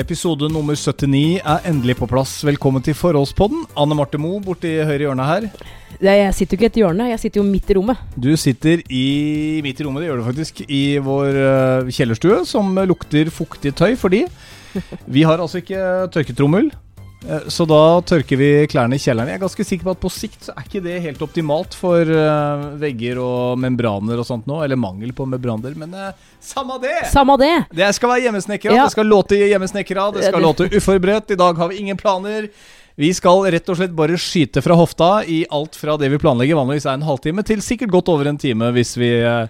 Episode nummer 79 er endelig på plass. Velkommen til Forholdspodden. Anne Marte Moe borti høyre hjørne her. Nei, jeg sitter jo ikke i et hjørne, jeg sitter jo midt i rommet. Du sitter i midt i rommet, det gjør du faktisk, i vår uh, kjellerstue, som lukter fuktig tøy fordi vi har altså ikke tørketrommel. Uh, så da tørker vi klærne i kjelleren. Jeg er ganske sikker på at på sikt så er ikke det helt optimalt for uh, vegger og membraner og sånt nå. Eller mangel på membraner, men samme det! Samme det! Det skal være hjemmesnekra, Ja. det skal låte hjemmesnekra, det skal låte uforberedt. I dag har vi ingen planer. Vi skal rett og slett bare skyte fra hofta i alt fra det vi planlegger vanligvis er en halvtime, til sikkert godt over en time hvis vi eh,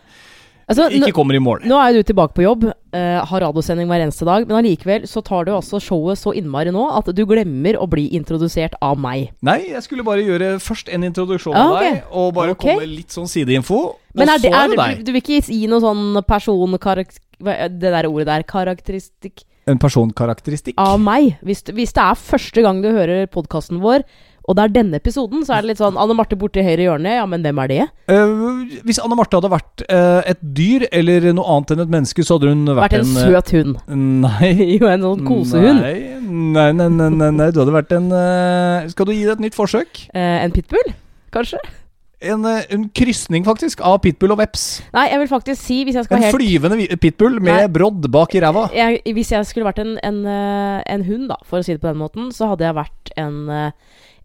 Altså, ikke kommer i mål. nå er du tilbake på jobb, uh, har radiosending hver eneste dag, men allikevel så tar du altså showet så innmari nå at du glemmer å bli introdusert av meg. Nei, jeg skulle bare gjøre først en introduksjon Ah, av deg, og bare okay. komme litt sånn sideinfo. Men er det, så er, er du, du vil ikke gi noe sånn personkarakter... Det der ordet der, karakteristikk En personkarakteristikk. av meg? Hvis, hvis det er første gang du hører podkasten vår, og det er denne episoden, så er det litt sånn Anne Marte borti høyre hjørne, ja, men hvem er det? Uh, hvis Anne Marte hadde vært uh, et dyr eller noe annet enn et menneske, så hadde hun vært, Vært en en søt hund. Nei. Jo, en sånn kosehund. Nei, nei, nei, nei, nei, nei. Du hadde vært en uh, Skal du gi det et nytt forsøk? Eh, en pitbull, kanskje? En, eh, en krysning, faktisk, av pitbull og veps. Nei, jeg vil faktisk si, hvis jeg skal En helt flyvende pitbull med Nei. brodd bak i ræva. Hvis jeg skulle vært en, en, eh, en hund, da, for å si det på den måten, så hadde jeg vært en, eh,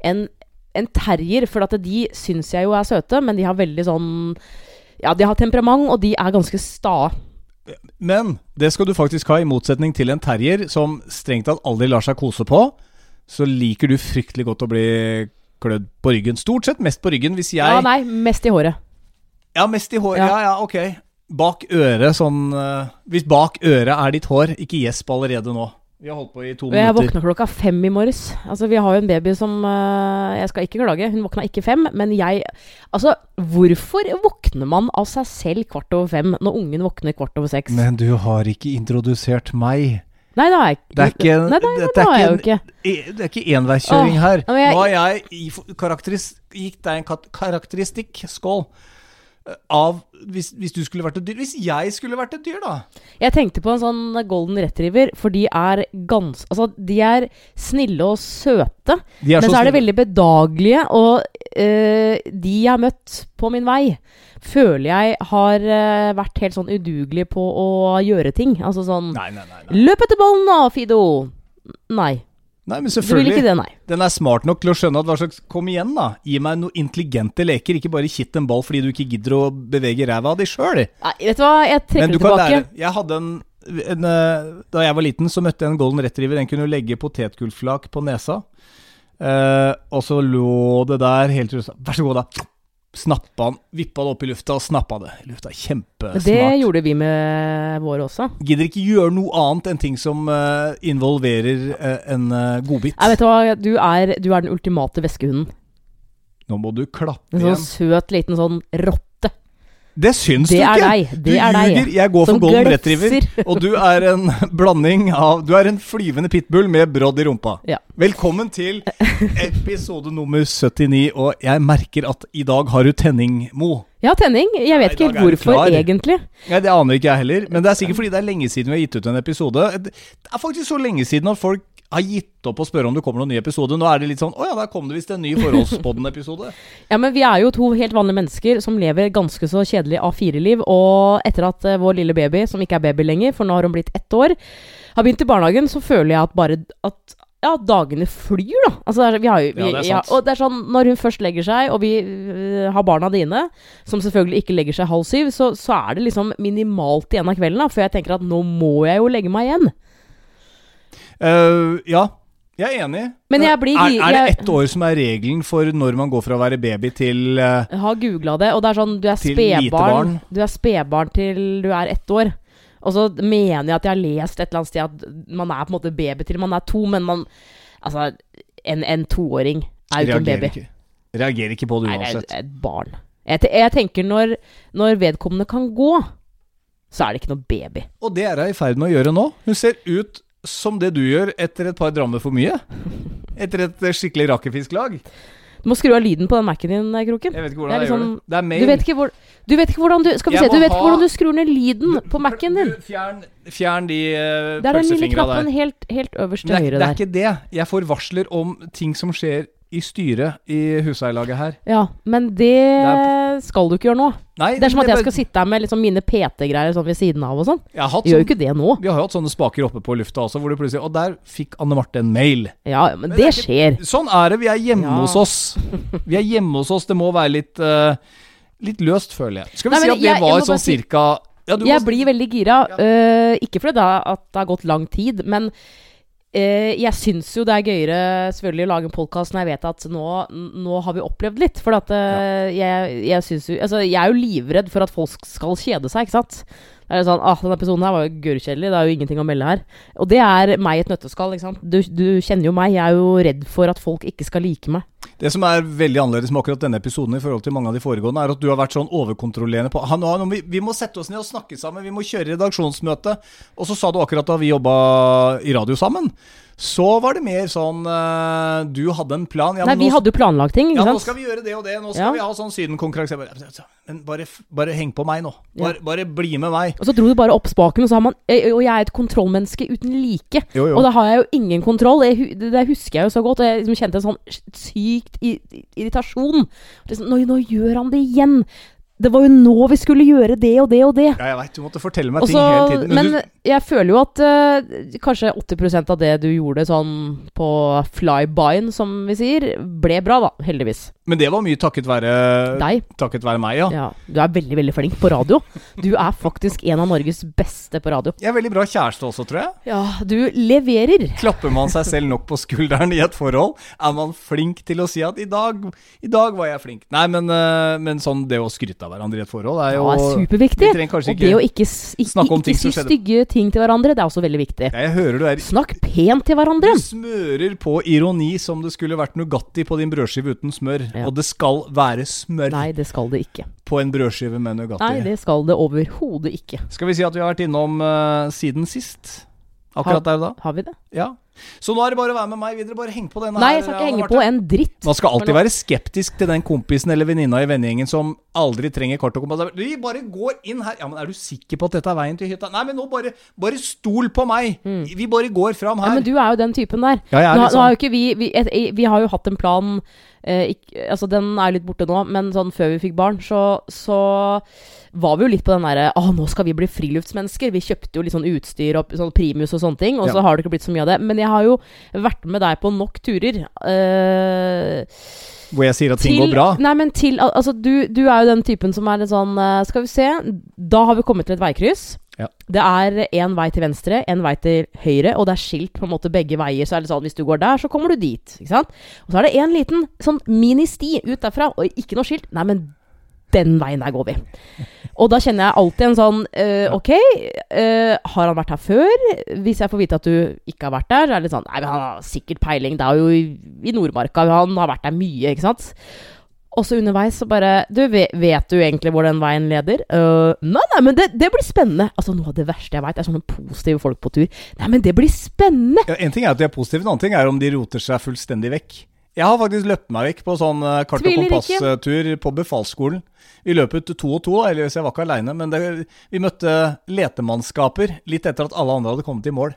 en, en terrier. For at de syns jeg jo er søte, men de har veldig sånn Ja, de har temperament, og de er ganske sta. Men det skal du faktisk ha, i motsetning til en terrier som strengt tatt aldri lar seg kose på. Så liker du fryktelig godt å bli klødd på ryggen. Stort sett mest på ryggen. Hvis jeg Ja, nei, mest i håret. Ja, mest i håret. Ja. Ja, ja, ok. Bak øret, sånn eh, Hvis bak øret er ditt hår, ikke gjesp allerede nå. Vi har holdt på i to minutter. jeg våkna klokka fem i morges. Altså, vi har jo en baby som uh, Jeg skal ikke klage, hun våkna ikke fem, men jeg Altså, hvorfor våkner man av seg selv kvart over fem når ungen våkner kvart over seks? Men du har ikke introdusert meg. Nei, det har jeg ikke. Det er ikke en- Nei, nei, nei, dette det er jeg jo ikke Det er ikke enveiskjøring her. Nå har jeg karakteris, gitt deg en karakteristikk, skål, av hvis, hvis du skulle vært et dyr. Hvis jeg skulle vært et dyr, da? Jeg tenkte på en sånn golden retriever, for de er gans... Altså, de er snille og søte, men så så er de veldig bedagelige, og eh, de jeg har møtt på min vei, føler jeg har eh, vært helt sånn udugelig på å gjøre ting. Altså sånn Nei, nei, nei. nei. Løp etter ballen da, Fido! Nei. Nei men selvfølgelig. ikke det, nei. Den er smart nok til å skjønne at hva slags Kom igjen, da. Gi meg noen intelligente leker. Ikke bare kitt en ball fordi du ikke gidder å bevege ræva av deg sjøl. Vet du hva, jeg trekker det tilbake. lære Jeg hadde en, en eh, Da jeg var liten, så møtte jeg en golden retriever. Den kunne legge potetgullflak på nesa. Eh, og så lå det der helt til du sa Vær så god, da. Snappa han, vippa det opp i lufta og snappa det i lufta. Men Kjempesmart. det gjorde vi med våre også. Gidder ikke gjøre noe annet enn ting som uh, involverer uh, en uh, godbit. Nei, vet du hva, du er, du er den ultimate veskehunden. Nå må du klappe igjen. En sånn søt liten sånn rotte. Det syns Det du ikke! deg. Du er ljuger. deg. Jeg går Som for golden glefser. retriever. Og du er en blanding av Du er en flyvende pitbull med brodd i rumpa. Ja. Velkommen til episode nummer 79, og jeg merker at i dag har du tenning, Mo. Ja, tenning. Jeg vet Nei, ikke hvorfor, egentlig. Nei, Det aner ikke jeg heller, men det er sikkert fordi det er lenge siden vi har gitt ut en episode. Det er faktisk så lenge siden at folk har gitt opp å spørre om det kommer noen ny episode. Nå er det litt sånn Å ja, der kom det visst en ny Forholdspodden-episode. Ja, men vi er jo to helt vanlige mennesker som lever ganske så kjedelig A4-liv. Og etter at uh, vår lille baby, som ikke er baby lenger, for nå har hun blitt ett år, har begynt i barnehagen, så føler jeg at bare at ja, dagene flyr, da. Altså, vi har jo, vi, Ja, det er sant. og det er sånn, når hun først legger seg, og vi uh, har barna dine, som selvfølgelig ikke legger seg halv syv, så, så er det liksom minimalt igjen av kvelden, da, før jeg tenker at nå må jeg jo legge meg igjen. Eh, ja, jeg er enig. Men jeg blir er, er det ett år som er regelen for når man går fra å være baby til uh, Jeg har googla det, og det er sånn Du er spedbarn barn. Du er spedbarn til du er ett år. Og så mener jeg at jeg har lest et eller annet sted at man er på en måte baby til man er to, men man Altså, en, en toåring er jo ikke en baby. ikke. Reagerer ikke på det Nei, det uansett. er et barn. Jeg, jeg tenker når, når vedkommende kan gå, så er det ikke noe baby. Og det er hun i ferd med å gjøre nå. Hun ser ut som det du gjør etter et par drammer for mye. Etter et eh, skikkelig rakkerfisklag. Du må skru av lyden på den Mac-en din, Kroken. Jeg vet ikke Det hvordan er jeg gjør liksom- det. Det er Du vet ikke hvor Du vet ikke hvordan du Skal vi se, du vet ikke ha- hvordan du skrur ned lyden på Mac-en din. Fjern, fjern de uh, Det er den lille knappen helt, helt øverst til det, er, det er ikke det. Jeg får varsler om ting som skjer i styret i huseierlaget her. Ja, men det skal du ikke gjøre nå. Nei, Det er som at jeg skal sitte her med liksom mine PT-greier sånn ved siden av og sånn. Jeg Jeg gjør jo sånn, ikke det nå. Vi har jo hatt sånne spaker oppe på lufta også, hvor du plutselig Og der fikk Anne Marte en mail. Ja, men Men det det er skjer. Sånn er det. Vi er hjemme Ja. hos oss. Vi er hjemme hos oss. Det må være litt uh, Litt løst, føler jeg. Skal vi Nei, si at det jeg- var jeg sånn si- cirka ja, Jeg må- blir veldig gira. Øh, ikke fordi det, det har gått lang tid, men jeg syns jo det er gøyere selvfølgelig å lage en podkast når jeg vet at nå, nå har vi opplevd litt. For at ja. jeg, jeg jo Altså, jeg er jo livredd for at folk skal kjede seg, ikke sant. Det er sånn, ah, Denne episoden her var jo gørrkjedelig, det er jo ingenting å melde her. Og det er meg i et nøtteskall. ikke sant? Du, du kjenner jo meg, jeg er jo redd for at folk ikke skal like meg. Det som er veldig annerledes med akkurat denne episoden i forhold til mange av de foregående, er at du har vært sånn overkontrollerende på han, han, vi, vi må sette oss ned og snakke sammen, vi må kjøre redaksjonsmøte. Og så sa du akkurat da vi jobba i radio sammen, så var det mer sånn eh, Du hadde en plan. Ja, Nei, vi nå- hadde jo planlagt ting, ja, nå skal vi gjøre det og det. Nå skal Ja. vi ha sånn Syden-konkurranse. Men bare, bare heng på meg nå. Ja. Bare, bare bli med meg. Og så dro du bare opp spaken, og så har man eh, Og jeg er et kontrollmenneske uten like. Jo, jo. Og da har jeg jo ingen kontroll. Jeg, det, husker jeg jo så godt. Og jeg liksom kjente en sånn sykt irritasjon. Liksom, nå, nå gjør han det igjen! Det var jo nå vi skulle gjøre det og det og det. Ja, jeg veit, du måtte fortelle meg Også, ting hele tiden. men du, jeg føler jo at uh, kanskje 80% av det du gjorde sånn på fly-byen, som vi sier, ble bra, da. Heldigvis. men det var mye takket være Deg. Takket være meg, ja. Ja. Du er veldig, veldig flink på radio. Du er faktisk en av Norges beste på radio. Jeg er veldig bra kjæreste også, tror jeg. Ja, du leverer. Klapper man seg selv nok på skulderen i et forhold? Er man flink til å si at 'i dag, i dag var jeg flink'? Nei, men, uh, men sånn det å skryte av hverandre i et forhold er jo Ja, det er superviktig. Og det å ikke ikke, ikke, ikke si stygge ting til hverandre, det er også veldig viktig. Jeg hører du er Snakk pent til hverandre. Du smører på ironi som det skulle vært Nugatti på din brødskive uten smør. Ja. Og det skal være smør Nei, det skal det ikke. på en brødskive med Nugatti. Nei, det skal det overhodet ikke. Skal vi si at vi har vært innom uh, siden sist? Akkurat der og da? Har vi det? Ja. Så nå er det bare å være med meg videre. Bare heng på denne Nei, her. jeg skal ikke henge på en dritt. Man skal alltid være skeptisk til den kompisen eller venninna i vennegjengen som aldri trenger kart og kompass. Vi bare går inn her. Ja, men Er du sikker på at dette er veien til hytta? Nei, men nå bare, bare stol på meg! Vi bare går fram her. Ja, men du er jo den typen der. Ja, jeg er nå, liksom. nå har sånn. jo ikke vi vi, et, vi har jo hatt en plan eh, ikk- Altså, den er litt borte nå, men sånn før vi fikk barn, så, så var vi jo litt på den derre Å, nå skal vi bli friluftsmennesker. Vi kjøpte jo litt sånn utstyr og sånn primus og sånne ting, og Ja. så har det ikke blitt så mye av det. Men jeg har jo vært med deg på nok turer. eh, Hvor jeg sier at ting til, går bra. Nei, men til Altså, du, du er jo den typen som er litt sånn eh, Skal vi se. Da har vi kommet til et veikryss. Ja. Det er én vei til venstre, én vei til høyre, og det er skilt på en måte begge veier. Så er det sånn hvis du går der, så kommer du dit. Ikke sant? Og så er det en liten sånn ministi ut derfra, og ikke noe skilt. Nei, men den veien der går vi. Og da kjenner jeg alltid en sånn øh, Ok, øh, har han vært her før? Hvis jeg får vite at du ikke har vært der, så er det litt sånn Nei, men han har sikkert peiling. Det er jo i, i Nordmarka. Han har vært der mye, ikke sant? Og så underveis så bare Du, vet, du egentlig hvor den veien leder? Uh, nei, nei, men det, det blir spennende. Altså, noe av det verste jeg veit, er sånne positive folk på tur. Nei, men det blir spennende! Ja, en ting er at de er positive, en annen ting er om de roter seg fullstendig vekk. Jeg har faktisk løpt meg vekk på sånn eh, kart- og kompasstur på befalsskolen. Vi løp ut to og to, eller jeg var ikke aleine, men det, vi møtte letemannskaper litt etter at alle andre hadde kommet i mål.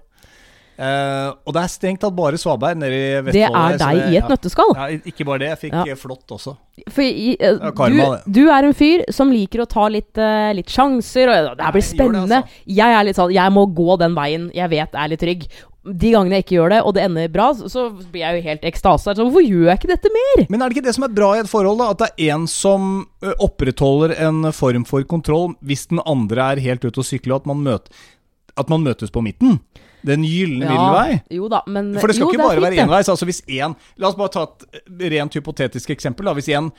Eh, og det er strengt tatt bare svaberg nede i Vestfold. Det er deg deg i et nøtteskall. Ja, ikke bare det, jeg fikk Ja. eh, flått også. For i, uh, karma, du, du er en fyr som liker å ta litt, uh, litt sjanser, og det her blir Jeg spennende. altså. Jeg er litt sånn Jeg må gå den veien jeg vet er litt trygg. De gangene jeg ikke gjør det, og det ender bra, så, så blir jeg jo helt ekstase. Så hvorfor gjør jeg ikke dette mer? Men er det ikke det som er bra i et forhold, da? At det er en som opprettholder en form for kontroll hvis den andre er helt ute å sykle, og at man, møter, at man møtes på midten? Den gylne middelvei? Jo da, men For det skal jo, ikke bare være enveis. Altså hvis en, La oss bare ta et rent hypotetisk eksempel. Da. Hvis en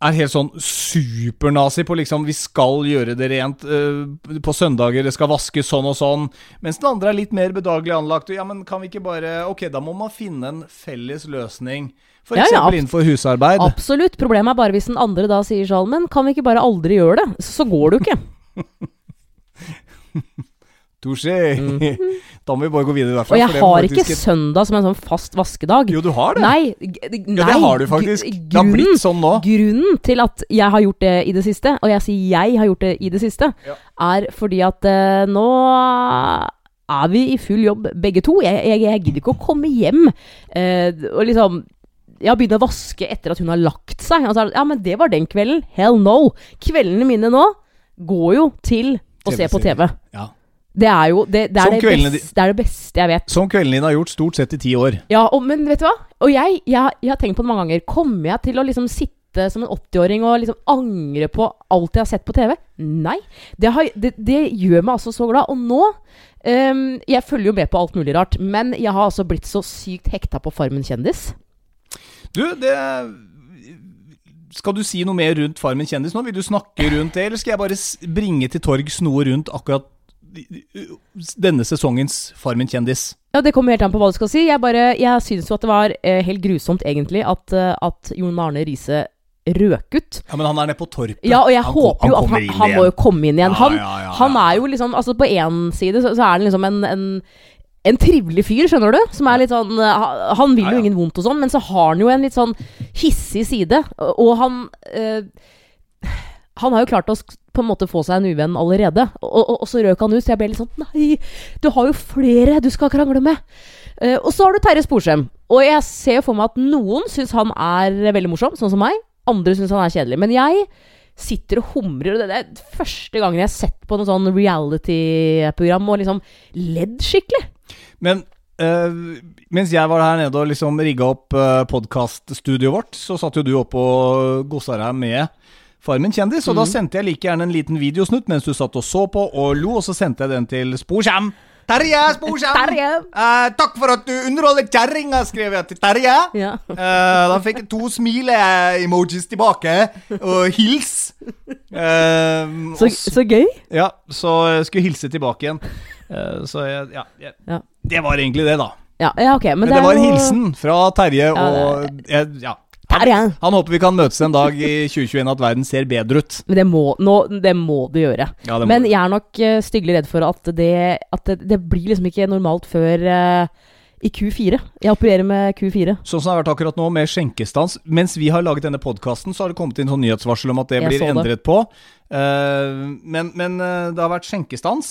er helt sånn supernazi på liksom Vi skal gjøre det rent uh, på søndager, det skal vaskes sånn og sånn. Mens den andre er litt mer bedagelig anlagt. Ja, men kan vi ikke bare Ok, da må man finne en felles løsning. F.eks. Ja, ja, innenfor husarbeid. Absolutt. Problemet er bare hvis den andre da sier sånn Men kan vi ikke bare aldri gjøre det? Så, så går det jo ikke. Touché. Da må vi bare gå videre derfra. Og jeg har ikke faktisk et- søndag som en sånn fast vaskedag. Jo, du har det. Nei, nei ja, det har du faktisk. Grunnen, Det har blitt sånn nå. Grunnen til at jeg har gjort det i det siste, og jeg sier jeg har gjort det i det siste, Ja. er fordi at uh, nå er vi i full jobb begge to. Jeg, jeg, jeg gidder ikke å komme hjem uh, og liksom ja, begynne å vaske etter at hun har lagt seg. Og så det, ja, men det var den kvelden. Hell no. Kveldene mine nå går jo til å se på TV. Ja. Det er jo det, det, er det, kveldene beste, det er det beste jeg vet. Som kvelden din har gjort stort sett i ti år. Ja, og, men vet du hva? Og jeg, jeg, jeg har tenkt på det mange ganger. Kommer jeg til å liksom sitte som en 80-åring og liksom angre på alt jeg har sett på TV? Nei. Det, har, gjør meg altså så glad. Og nå um, Jeg følger jo med på alt mulig rart, men jeg har altså blitt så sykt hekta på Farmen kjendis. Du, det Skal du si noe mer rundt Farmen kjendis nå? Vil du snakke rundt det, eller skal jeg bare bringe til torgs noe rundt akkurat denne sesongens Farmen kjendis? Ja, Det kommer helt an på hva du skal si. Jeg, bare, jeg syns jo at det var eh, helt grusomt, egentlig, at, eh, at Jon Arne Riise røk ut. Ja, men han er nede på Torpet. Ja, og jeg Han håper jo at han, han må jo komme inn igjen. Ja, Han, ja, ja, han er jo liksom Altså, på én side så, så er han liksom en, en en trivelig fyr, skjønner du? Som er litt sånn eh, Han vil jo ingen vondt og sånn, men så har han jo en litt sånn hissig side. Og han eh, Han har jo klart å på en måte få seg en uvenn allerede. Og, og, og så røk han ut, så jeg ble litt sånn Nei, du har jo flere du skal krangle med. Uh, og så har du Terje Sporsem. Og jeg ser for meg at noen syns han er veldig morsom, sånn som meg. Andre syns han er kjedelig. Men jeg sitter og humrer. Og det er første gangen jeg har sett på noe sånn reality-program og liksom ledd skikkelig. Men Uh, mens jeg var her nede og liksom rigga opp uh, podkaststudioet vårt, så satt jo du oppe og gossa deg med Farmen kjendis, og da Mhm. sendte jeg like gjerne en liten videosnutt mens du satt og så på og lo, og så sendte jeg den til Sporsam. Terje Sporsam! Terje! Eh, takk for at du underholder kjerringa, skrev jeg til Terje. Ja. Eh, da fikk jeg to smile-emojis tilbake, og hils. Eh, Så, og så gøy. ja, så jeg skulle hilse tilbake igjen. Eh, så jeg, ja, jeg, Ja. Det var egentlig det, da. Ja, ja ok. Men, Men, det, det var en hilsen fra Terje, Ja, det og jeg, ja. Terje! Han håper vi kan møtes en dag i 2021 at verden ser bedre ut. Men det må, nå, det må det gjøre. Ja, det må Men jeg er nok uh, styggelig redd for at det, at det, blir liksom ikke normalt før uh, i Q4. Jeg opererer med Q4. Sånn som det har vært akkurat nå, med skjenkestans. Mens vi har laget denne podkasten, så har det kommet inn sånn nyhetsvarsel om at det Jeg blir endret det. på. Uh, men, men det har vært skjenkestans.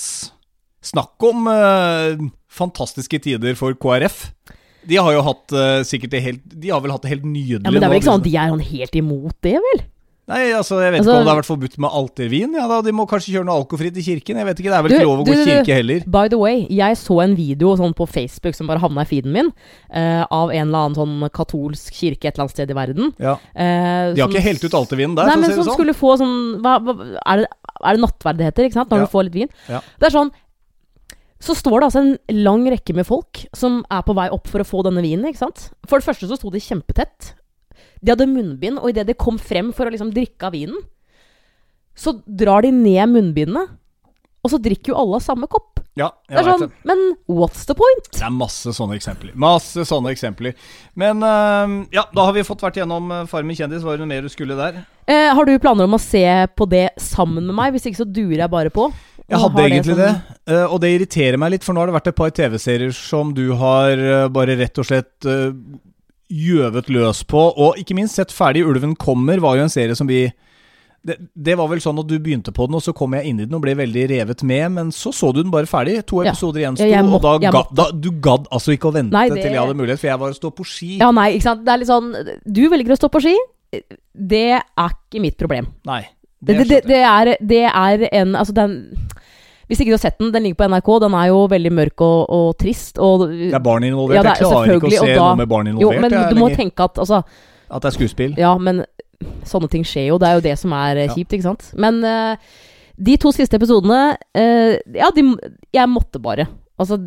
Snakk om fantastiske tider for KrF. De har jo hatt uh, sikkert det helt De har vel hatt det helt nydelig Ja, Men det er vel ikke sånn at liksom. de er sånn helt imot det, vel? Nei, altså, jeg vet Altså- ikke om det har vært forbudt med altervin. Ja, da, De må kanskje kjøre noe alkofritt i kirken. Jeg vet ikke, Det er vel Du, ikke lov å du, gå i kirke heller. By the way, jeg så en video sånn på Facebook som bare havna i feeden min, uh, av en eller annen sånn katolsk kirke et eller annet sted i verden. Ja. Uh, De har som ikke helt ut altervinen der, Nei, for å men si som det sånn. skulle få sånn hva, hva, er, det, er det nattverd det heter, ikke sant? Når Ja. du får litt vin. Ja. Det er sånn Så står det altså en lang rekke med folk som er på vei opp for å få denne vinen, ikke sant? For det første så sto de kjempetett. De hadde munnbind, og idet de kom frem for å liksom drikke av vinen, så drar de ned munnbindene, og så drikker jo alle av samme kopp. Ja, Det jeg er vet sånn, det. men what's the point? Det er masse sånne eksempler. Masse sånne eksempler. Men uh, ja, da har vi fått vært gjennom eh, Farmen kjendis. Var det noe mer du skulle der? Eh, har du planer om å se på det sammen med meg? Hvis ikke så durer jeg bare på. Jeg hadde egentlig det, eh, og det irriterer meg litt, for nå har det vært et par TV-serier som du har eh, bare rett og slett uh, gjøvet løs på, og ikke minst sett ferdig 'Ulven kommer' var jo en serie som vi det, det var vel sånn at du begynte på den, og så kom jeg inn i den og ble veldig revet med, men så så du den bare ferdig. To episoder gjensto, Ja, og da ga, da, du gadd altså ikke å vente Nei, det- til jeg hadde mulighet, for jeg var å stå på ski. Ja, nei, ikke sant. Det er litt sånn Du velger å stå på ski. Det er ikke mitt problem. Nei. Det, det, det, det, er, det er en Altså, den Hvis ikke du har sett den, den ligger på NRK. Den er jo veldig mørk og, og trist. Og, Det er barn involvert. Ja, er jeg klarer ikke å se da- noe med barn jo, men du må lenger. tenke at Altså, At det er skuespill. ja, men sånne ting skjer jo. Det er jo det som er eh, Ja. kjipt, ikke sant. Men uh, de to siste episodene uh, Ja, de, jeg måtte bare. Altså,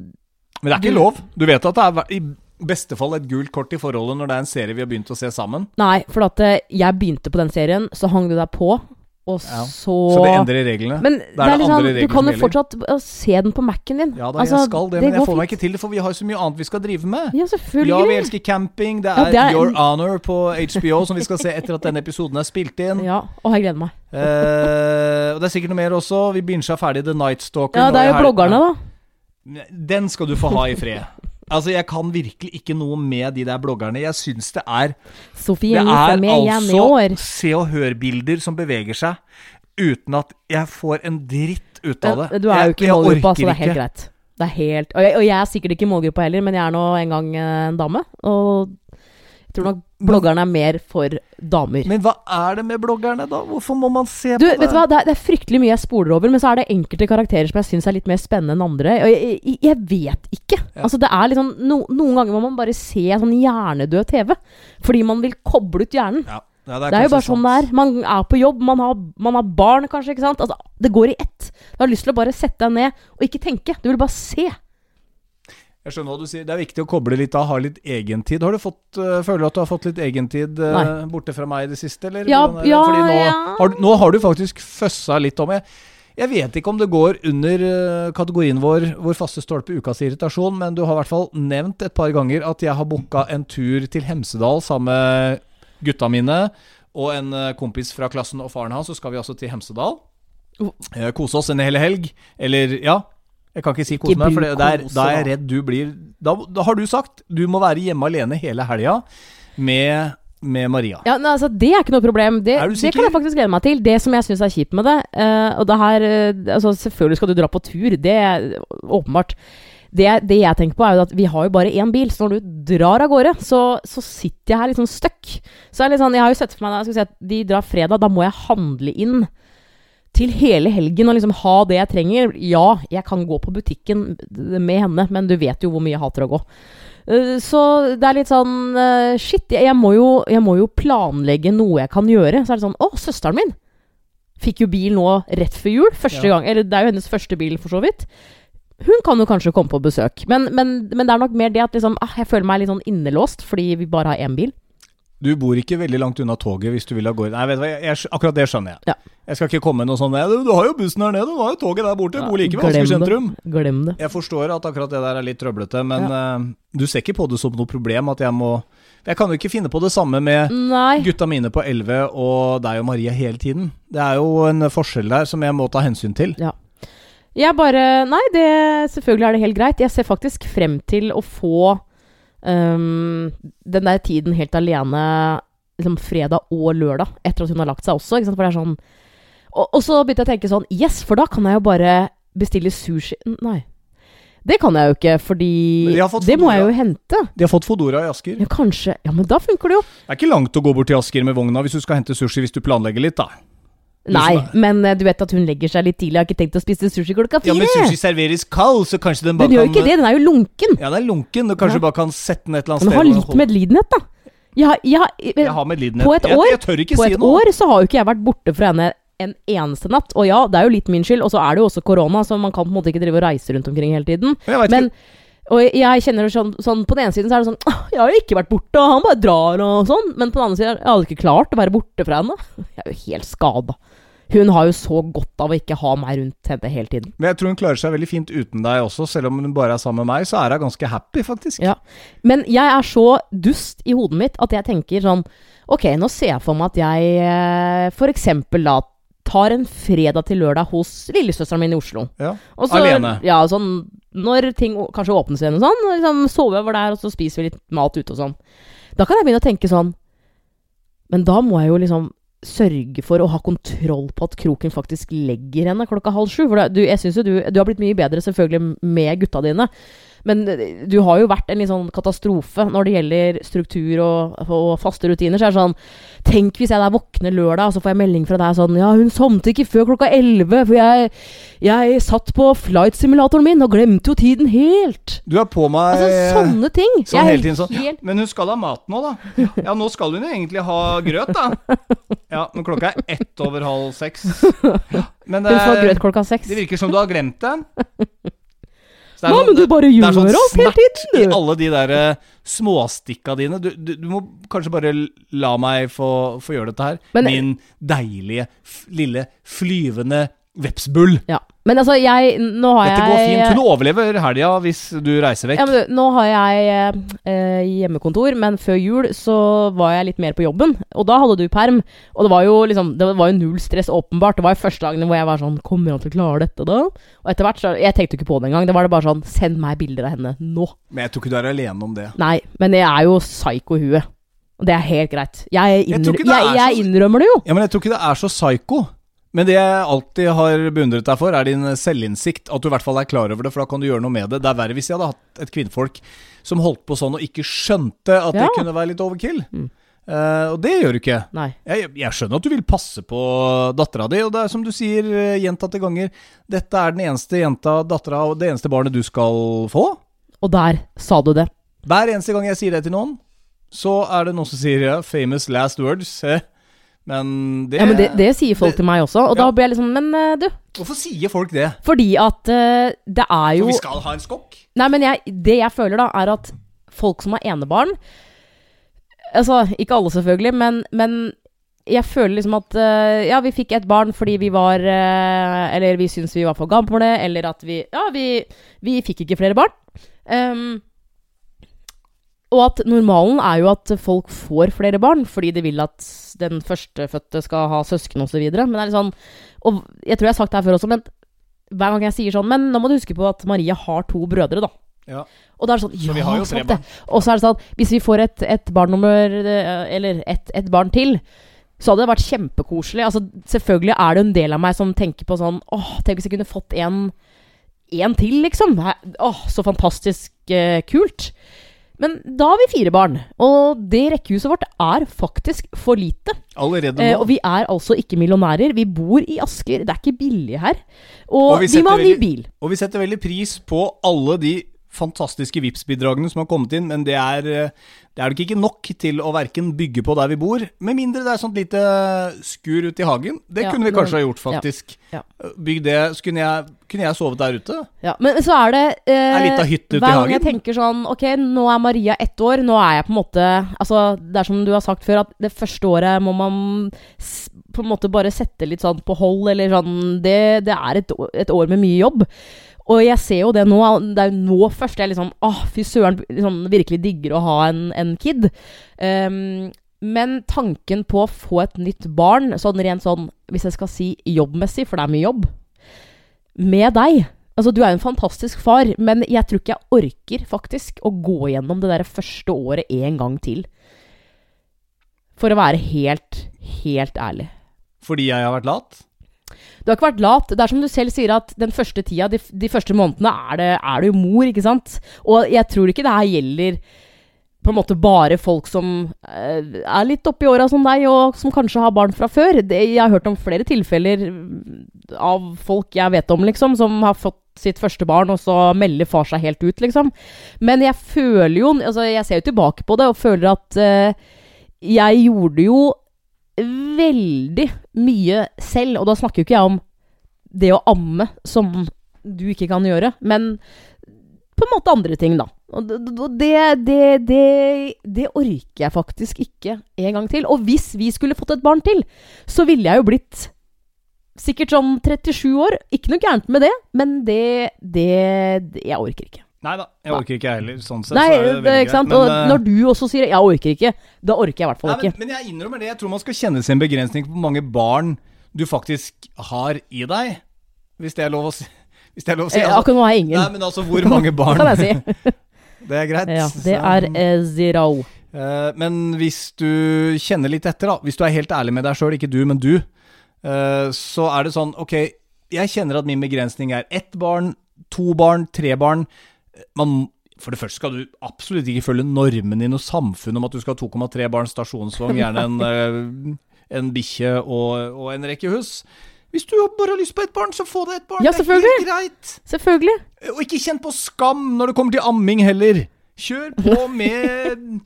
Men det er ikke Du- lov. Du vet at det er i beste fall et gult kort i forholdet når det er en serie vi har begynt å se sammen. nei, for at jeg begynte på den serien, så hang du deg på, og Ja. så Så det endrer reglene. Men det er det litt andre sånn, regler du kan jo fortsatt se den på Mac-en din. ja da, Altså, jeg skal det, men jeg får meg ikke til det, for vi har jo så mye annet vi skal drive med. Ja, Ja, vi elsker camping. Det Ja, er, det er- Your Honor på HBO, som vi skal se etter at denne episoden er spilt inn. Ja, og jeg gleder meg. Eh, og det er sikkert noe mer også. Vi binsja ferdig The Night Stalker. Ja, det er jo bloggerne, da. Den skal du få ha i fred. Altså, Jeg kan virkelig ikke noe med de der bloggerne. Jeg syns det er Sofie Det er altså se og hør-bilder som beveger seg, uten at jeg får en dritt ut av det. Du er jo ikke i målgruppa, så det er helt greit. Det er helt og jeg, og jeg er sikkert ikke i målgruppa heller, men jeg er nå en gang en dame. Og jeg tror nok bloggerne er mer for damer. Men hva er det med bloggerne, da? Hvorfor må man se Du, på det? vet du hva? Det er, det er fryktelig mye jeg spoler over, men så er det enkelte karakterer som jeg syns er litt mer spennende enn andre. Og jeg, jeg, jeg vet ikke. Ja. Altså det er sånn, no, Noen ganger må man bare se sånn hjernedød TV. Fordi man vil koble ut hjernen. Ja, ja, Det er jo kanskje bare sånn det er. Man er på jobb, man har, man har barn kanskje, ikke sant. Altså, det går i ett. Du har lyst til å bare sette deg ned og ikke tenke. Du vil bare se. Jeg skjønner hva du sier. Det er viktig å koble litt av, ha litt egentid. Har du fått, øh, føler du at du har fått litt egentid øh, Nei. borte fra meg i det siste, eller? Ja, ja, Fordi nå, ja. Har, du- nå har du faktisk føssa litt om jeg, jeg vet ikke om det går under øh, kategorien vår Vår faste stolpe ukas irritasjon, men du har i hvert fall nevnt et par ganger at jeg har booka en tur til Hemsedal sammen med gutta mine og en kompis fra klassen og faren hans. Så skal vi altså til Hemsedal. Eh, kose oss en hel helg. Eller, ja. Jeg kan ikke si kose meg, for det- der, da er jeg redd du blir da, da har du sagt du må være hjemme alene hele helga med, med Maria. Ja, nei, altså Det er ikke noe problem. Det, Er du det kan jeg faktisk glede meg til. Det som jeg syns er kjipt med det uh, Og det her uh, altså Selvfølgelig skal du dra på tur, det er åpenbart. Det, det jeg tenker på, er jo at vi har jo bare én bil, så når du drar av gårde, så, så sitter jeg her litt sånn støkk. Så jeg, er litt sånn, jeg har jo sett for meg da, skal si at de drar fredag, da må jeg handle inn til hele helgen og liksom ha det jeg trenger. Ja, jeg kan gå på butikken med henne, men du vet jo hvor mye jeg hater å gå. Eh, Så det er litt sånn eh, Shit, jeg, jeg, må jo, jeg må jo planlegge noe jeg kan gjøre. Så er det sånn Å, søsteren min fikk jo bil nå rett før jul. Første Ja. gang Eller det er jo hennes første bil, for så vidt. Hun kan jo kanskje komme på besøk. Men, men, men det er nok mer det at liksom, ah, jeg føler meg litt sånn innelåst fordi vi bare har én bil. Du bor ikke veldig langt unna toget hvis du vil av gårde. Nei, vet du hva, jeg, jeg, akkurat det skjønner jeg. Ja. Jeg skal ikke komme med noe sånn du, du har jo bussen her nede, du har jo toget der borte, bor like ved Asker sentrum. Glem det. Jeg forstår at akkurat det der er litt trøblete, men eh, du ser ikke på det som noe problem at jeg må Jeg kan jo ikke finne på det samme med Nei. gutta mine på 11 og deg og Maria hele tiden. Det er jo en forskjell der som jeg må ta hensyn til. Jeg bare Nei, det, selvfølgelig er det helt greit. Jeg ser faktisk frem til å få øhm, den der tiden helt alene liksom fredag og lørdag etter at hun har lagt seg også. For det er sånn og, og så begynte jeg å tenke sånn Yes, for da kan jeg jo bare bestille sushi Nei. Det kan jeg jo ikke, fordi Det må jeg jo hente. De har fått Fodora i Asker. Ja, kanskje. Ja, men da funker det jo. Det er ikke langt å gå bort til Asker med vogna hvis du skal hente sushi hvis du planlegger litt, da. Du Nei, men eh, du vet at hun legger seg litt tidlig. Jeg har ikke tenkt å spise sushi klokka fire. Ja, men sushi serveres kald, så kanskje den bare kan den gjør jo kan ikke det, den er jo lunken. Ja, den er lunken. Du kanskje Ja. bare kan sette den et eller annet sted. Men ha litt holde- medlidenhet, da. Jeg har, jeg har, Jeg har medlidenhet. På et jeg, år- jeg tør ikke på si et noe. år så har jo ikke jeg vært borte fra henne en eneste natt. Og ja, det er jo litt min skyld, og så er det jo også korona, så man kan på en måte ikke drive og reise rundt omkring hele tiden. Men jeg vet Men. Og jeg kjenner det sånn, sånn På den ene siden så er det sånn «Åh, Jeg har jo ikke vært borte, og han bare drar og sånn. Men på den andre siden Jeg hadde ikke klart å være borte fra henne. Jeg er jo helt skada. Hun har jo så godt av å ikke ha meg rundt henne hele tiden. Men jeg tror hun klarer seg veldig fint uten deg også, selv om hun bare er sammen med meg, så er hun ganske happy, faktisk. Ja. Men jeg er så dust i hodet mitt at jeg tenker sånn Ok, nå ser jeg for meg at jeg f.eks. for eksempel da tar en fredag til lørdag hos lillesøsteren min i Oslo. Ja. Så- Alene? Ja, sånn når ting kanskje åpnes igjen og sånn. og Liksom sover over der, og så spiser vi litt mat ute og sånn. Da kan jeg begynne å tenke sånn Men da må jeg jo liksom sørge for å ha kontroll på at kroken faktisk legger henne klokka halv sju. For det, du, jeg syns jo du, du har blitt mye bedre selvfølgelig med gutta dine. Men eh, du har jo vært en litt sånn katastrofe når det gjelder struktur og, og faste rutiner. Så er det sånn Tenk hvis jeg der våkner lørdag, og så får jeg melding fra deg sånn Ja, hun sovnet ikke før klokka elleve, for jeg, jeg satt på flight-simulatoren min og glemte jo tiden helt. Du er på meg Altså sånne ting. sånn hele tiden sånn. helt- Men hun skal ha mat nå, da. Ja, nå skal hun jo egentlig ha grøt, da. Ja, men klokka er ett over halv seks. Men det, seks. det virker som du har glemt den. Det er Nei, sånn- men du bare gjør sånn alt hele tiden, du. i alle de der eh, småstikka dine. Du, du, du må kanskje bare la meg få, få gjøre dette her. Men- Min deilige, lille, flyvende vepsbull. Ja. Men altså, jeg Nå har Dette jeg går fint. Hun overlever helga hvis du reiser vekk. Ja, men du, nå har jeg eh, hjemmekontor, men før jul så var jeg litt mer på jobben. Og da hadde du perm. Og det var jo liksom Det var jo null stress, åpenbart. Det var jo første dagene hvor jeg var sånn Kommer han til å klare dette, da? Og etter hvert så Jeg tenkte jo ikke på det engang. Det var det bare sånn Send meg bilder av henne nå. Men jeg tror ikke du er alene om det. Nei, men jeg er jo psyko i huet. Og det er helt greit. Jeg, Jeg det jeg, er jeg innrømmer det jo. Ja, Men jeg tror ikke det er så psycho. Men det jeg alltid har beundret deg for, er din selvinnsikt. At du i hvert fall er klar over det, for da kan du gjøre noe med det. Det er verre hvis jeg hadde hatt et kvinnfolk som holdt på sånn og ikke skjønte at det kunne være litt overkill. Mm. Uh, og det gjør du ikke. Jeg, jeg skjønner at du vil passe på dattera di, og det er som du sier eh, gjentatte ganger, dette er den eneste jenta, dattera og det eneste barnet du skal få. Og der sa du det. Hver eneste gang jeg sier det til noen, så er det noen som sier ja, 'famous last words'. Men det, Ja, men det, det sier folk det- til meg også. Og da Ja. blir jeg liksom Men eh, du, Hvorfor sier folk det? fordi at uh, det er jo For vi skal ha en skokk? Nei, men jeg, det jeg føler da, er at folk som har enebarn Altså, ikke alle selvfølgelig, men, men jeg føler liksom at uh, Ja, vi fikk et barn fordi vi var uh, Eller vi syntes vi var for gamle, eller at vi Ja, vi, vi fikk ikke flere barn. Ehm, og at normalen er jo at folk får flere barn fordi de vil at den førstefødte skal ha søsken osv. Men det er litt sånn Og jeg tror jeg har sagt det her før også, men hver gang jeg sier sånn Men nå må du huske på at Maria har to brødre, da. Ja. Og da er det sånn Så Ja, vi har jo tre det. Og så er det sånn Hvis vi får et, et barn nummer eh, Eller et, et barn til, så hadde det vært kjempekoselig. Altså, selvfølgelig er det en del av meg som tenker på sånn Åh, tenk hvis jeg kunne fått en En til, liksom. Åh, så fantastisk eh, kult. Men da har vi fire barn, og det rekkehuset vårt er faktisk for lite. Allerede Eh, nå. og vi er altså ikke millionærer. Vi bor i Asker. Det er ikke billig her. Og, Og vi vi, må ha ny bil. Og vi setter veldig pris på alle de fantastiske Vipps-bidragene som har kommet inn, men det er, eh, det er nok ikke nok til å verken bygge på der vi bor, med mindre det er sånt lite skur ute i hagen. Det Ja, kunne vi men- kanskje ha gjort, faktisk. Ja, Bygg det. Så kunne jeg, kunne jeg sovet der ute? Ja, men så er det eh, Er litt av hytte ute i Hver gang jeg tenker sånn Ok, nå er Maria ett år. Nå er jeg på en måte Altså, det er som du har sagt før, at det første året må man på en måte bare sette litt sånn på hold, eller sånn Det, det er et, et år med mye jobb. Og jeg ser jo det nå. Det er jo nå først jeg liksom ah, fy søren, liksom, virkelig digger å ha en, en kid. Um, men tanken på å få et nytt barn, sånn rent sånn Hvis jeg skal si jobbmessig, for det er mye jobb, med deg Altså, du er jo en fantastisk far, men jeg tror ikke jeg orker faktisk å gå gjennom det der første året en gang til. For å være helt, helt ærlig. Fordi jeg har vært lat? Du har ikke vært lat. Det er som du selv sier, at den første tida, de, de første månedene, er det, er det mor, ikke sant? Og jeg tror ikke det her gjelder på en måte bare folk som eh, er litt oppi åra som deg, og som kanskje har barn fra før. Det, jeg har hørt om flere tilfeller av folk jeg vet om, liksom, som har fått sitt første barn, og så melder far seg helt ut, liksom. Men jeg føler jo altså Jeg ser jo tilbake på det og føler at eh, jeg gjorde jo veldig mye selv, og da snakker jo ikke jeg om det å amme, som du ikke kan gjøre, men på en måte andre ting, da. Og det, det, det, det, orker jeg faktisk ikke en gang til. Og hvis vi skulle fått et barn til, så ville jeg jo blitt sikkert sånn 37 år. Ikke noe gærent med det, men det, det Jeg orker ikke. Nei da, jeg orker ikke jeg heller. Sånn sett Nei, så er det det, ikke sant? greit. Men, og når du også sier 'jeg orker ikke', da orker jeg i hvert fall Nei, men, ikke. men jeg innrømmer det. Jeg tror man skal kjenne sin begrensning på hvor mange barn du faktisk har i deg. Hvis det er lov å si. Hvis det er lov å si. Eh, Altså, Akkurat nå har jeg ingen. nei, men altså, hvor mange barn Det kan jeg si. Det er greit. Ja, det er eh, zero. Uh, men hvis du kjenner litt etter, da. Hvis du er helt ærlig med deg sjøl, ikke du, men du. uh, så er det sånn, ok, jeg kjenner at min begrensning er ett barn, to barn, tre barn. Man, for det første skal du absolutt ikke følge normen i noe samfunn om at du skal ha 2,3 barn, stasjonsvogn, gjerne en, eh, en bikkje og, og en rekke hus. Hvis du bare har lyst på ett barn, så få deg et barn. Ja, det er selvfølgelig. helt greit. Selvfølgelig. Og ikke kjenn på skam når det kommer til amming heller. Kjør på med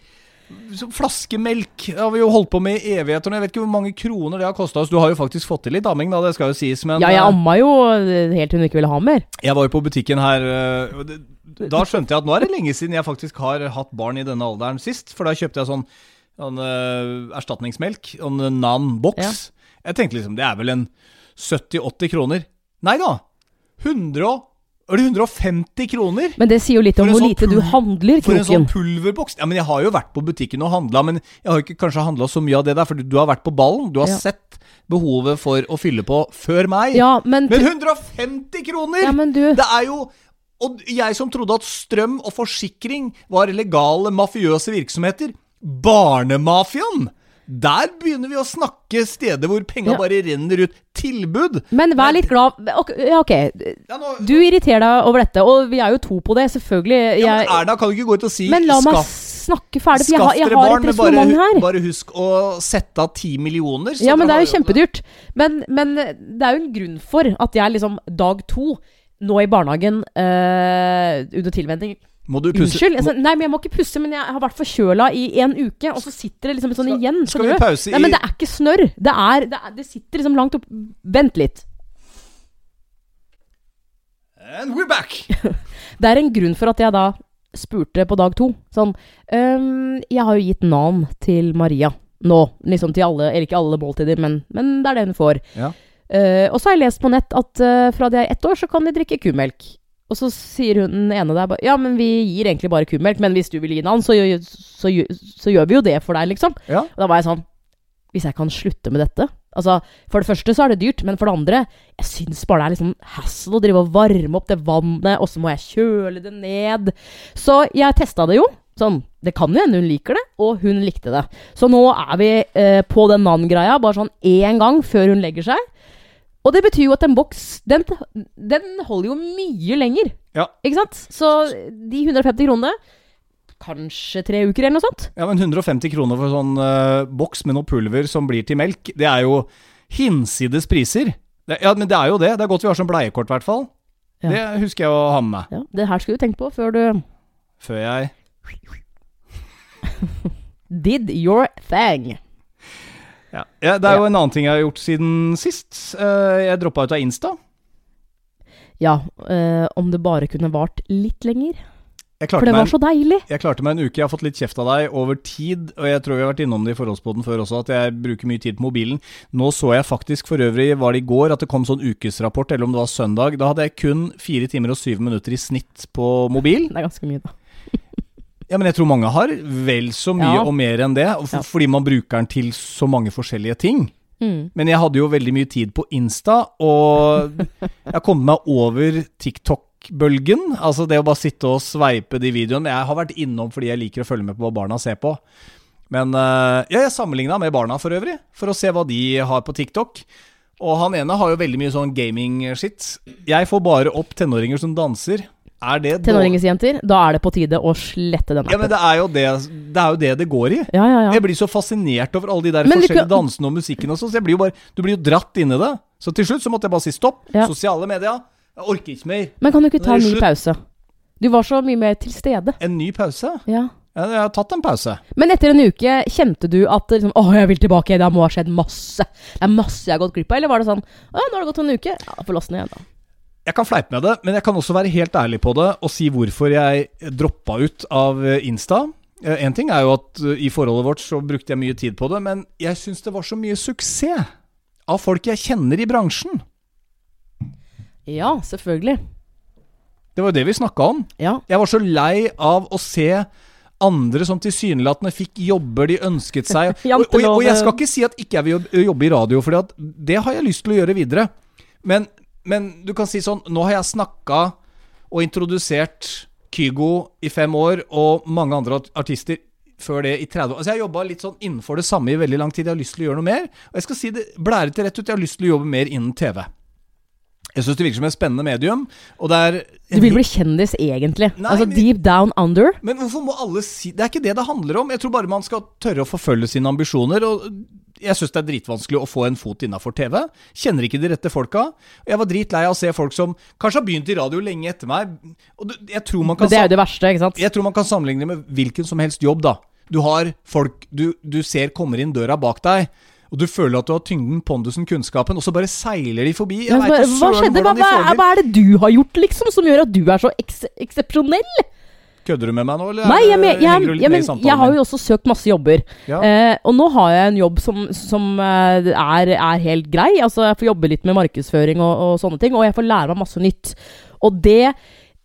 flaskemelk. Har vi jo holdt på med i evigheter. Jeg vet ikke hvor mange kroner det har kosta oss. Du har jo faktisk fått til litt amming, da, det skal jo sies. Men Ja, jeg eh, amma jo helt til hun ikke ville ha mer. jeg var jo på butikken her eh, Da skjønte jeg at nå er det lenge siden jeg faktisk har hatt barn i denne alderen sist. For da kjøpte jeg sånn, sånn eh, erstatningsmelk. en Nan-boks. Jeg tenkte liksom det er vel en 70-80 kroner. Nei da. 100 og Er det 150 kroner? Men det sier jo litt om hvor sånn lite du handler, Kroken. For en sånn pulverboks. Ja, men jeg har jo vært på butikken og handla, men jeg har jo ikke kanskje handla så mye av det der, for du har vært på ballen. Du har Ja. sett behovet for å fylle på før meg. Ja, men, Men 150 kroner! ja, men du Det er jo Og jeg som trodde at strøm og forsikring var legale mafiøse virksomheter. Barnemafiaen! Der begynner vi å snakke steder hvor penga Ja. bare renner ut. Tilbud! Men vær litt glad Ok, ja, ok. Ja, nå, Du irriterer deg over dette, og vi er jo to på det, selvfølgelig. ja, men Jeg, Erna kan du ikke gå ut og si men la meg skaff, snakke ferdig, for jeg, har- jeg har barn, et resonnement her. bare husk å sette av ti millioner. så Ja, men det er jo kjempedyrt. Men, men det er jo en grunn for at jeg liksom dag to nå i barnehagen øh, under tilvenning Må du pusse Unnskyld. Altså, nei, men jeg må ikke pusse, men jeg har vært forkjøla i en uke, og så sitter det liksom sånn Skal- igjen. skal vi du? pause Nei, men det er ikke snørr. Det, er, det, er, det sitter liksom langt opp Vent litt. And we're back! Det er en grunn for at jeg da spurte på dag to. Sånn um, Jeg har jo gitt navn til Maria nå. Liksom til alle, eller ikke alle måltider, men, men det er det hun får. Ja. Uh, og så har jeg lest på nett at uh, fra de er ett år, så kan de drikke kumelk. Og så sier hun den ene der Ja, men vi gir egentlig bare kumelk, men hvis du vil gi så, gjør- så, gjør- så gjør vi jo det for deg, liksom. Ja. Og da var jeg sånn Hvis jeg kan slutte med dette Altså, For det første så er det dyrt, men for det andre Jeg syns bare det er liksom hassle å drive og varme opp det vannet, og så må jeg kjøle det ned. Så jeg testa det jo. Sånn, Det kan jo hende hun liker det, og hun likte det. Så nå er vi eh, på den navngreia bare sånn én gang før hun legger seg. Og det betyr jo at en boks, den, den holder jo mye lenger. Ja. Ikke sant? Så de 150 kronene Kanskje tre uker, eller noe sånt. Ja, men 150 kroner for sånn uh, boks med noe pulver som blir til melk, det er jo hinsides priser. Det, ja, men det er jo det. Det er godt vi har sånn bleiekort, i hvert fall. Ja. Det husker jeg å ha med meg. Ja, Det her skulle du tenkt på før du Før jeg did your thing. Ja. ja, Det er jo en annen ting jeg har gjort siden sist. Eh, jeg droppa ut av Insta. Ja, eh, om det bare kunne vart litt lenger. For det var var så deilig. jeg klarte meg en uke. Jeg har fått litt kjeft av deg over tid, og jeg tror vi har vært innom det i forholdsboden før også, at jeg bruker mye tid på mobilen. Nå så jeg faktisk, for øvrig var det i går, at det kom sånn ukesrapport, eller om det var søndag. Da hadde jeg kun fire timer og syv minutter i snitt på mobil. Det er ganske mye, da. Ja, men jeg tror mange har vel så mye Ja. og mer enn det, for, Ja. fordi man bruker den til så mange forskjellige ting. Mm. Men jeg hadde jo veldig mye tid på Insta, og jeg kom meg over TikTok-bølgen. Altså det å bare sitte og sveipe de videoene. Jeg har vært innom fordi jeg liker å følge med på hva barna ser på. Men eh, ja, jeg sammenligna med barna for øvrig, for å se hva de har på TikTok. Og han ene har jo veldig mye sånn gaming-shit. Jeg får bare opp tenåringer som danser. Er det? Tenåringsjenter, da er det på tide å slette den appen. Ja, men det er jo det det, er jo det, det går i. Ja, ja, ja. Jeg blir så fascinert over alle de der Men forskjellige kan- dansene og musikken og sånn, så blir bare Du blir jo dratt inn i det. Så til slutt så måtte jeg bare si stopp. Sosiale medier. Jeg orker ikke mer. Men kan du ikke ta en ny slutt. pause? Du var så mye mer til stede. En ny pause? Ja. Jeg har tatt en pause. Men etter en uke, kjente du at liksom, Åh, jeg vil tilbake, det må ha skjedd masse. Det er masse jeg har gått glipp av. Eller var det sånn Å, nå har det gått en uke. Ja, få laste den igjen, da. Jeg kan fleipe med det, men jeg kan også være helt ærlig på det og si hvorfor jeg droppa ut av eh, Insta. En ting er jo at eh, i forholdet vårt så brukte jeg mye tid på det, men jeg syns det var så mye suksess av folk jeg kjenner i bransjen. Ja, selvfølgelig. Det var jo det vi snakka om. Ja. Jeg var så lei av å se andre som tilsynelatende fikk jobber de ønsket seg. Og, og, og jeg skal ikke si at ikke jeg vil jobbe i radio, for det har jeg lyst til å gjøre videre. Men, men du kan si sånn Nå har jeg snakka og introdusert Kygo i fem år, og mange andre artister før det i 30 år. Altså Jeg har jobba litt sånn innenfor det samme i veldig lang tid. Jeg har lyst til å gjøre noe mer. Og jeg skal si det blærete rett ut, jeg har lyst til å jobbe mer innen TV. Jeg syns det virker som et spennende medium. Og det er Du vil bli kjendis, egentlig. Nei, altså men- deep down under. Men hvorfor må alle si Det er ikke det det handler om. Jeg tror bare man skal tørre å forfølge sine ambisjoner. Og jeg syns det er dritvanskelig å få en fot innafor TV. Kjenner ikke de rette folka. Jeg var dritlei av å se folk som kanskje har begynt i radio lenge etter meg. Og jeg tror man kan det er jo det verste, ikke sant? jeg tror man kan sammenligne med hvilken som helst jobb, da. Du har folk du, du ser kommer inn døra bak deg, og du føler at du har tyngden, pondusen, kunnskapen, og så bare seiler de forbi. Jeg ja, vet hva, hva skjedde? Hva, hva, det. hva er det du har gjort, liksom, som gjør at du er så eks eksepsjonell? Kødder du med meg nå, eller Nei, jeg, men, henger jeg, jeg, men, jeg har jo også søkt masse jobber. ja. Eh, og nå har jeg en jobb som, som eh, er, er helt grei. Altså, jeg får jobbe litt med markedsføring og, og sånne ting, og jeg får lære meg masse nytt. Og det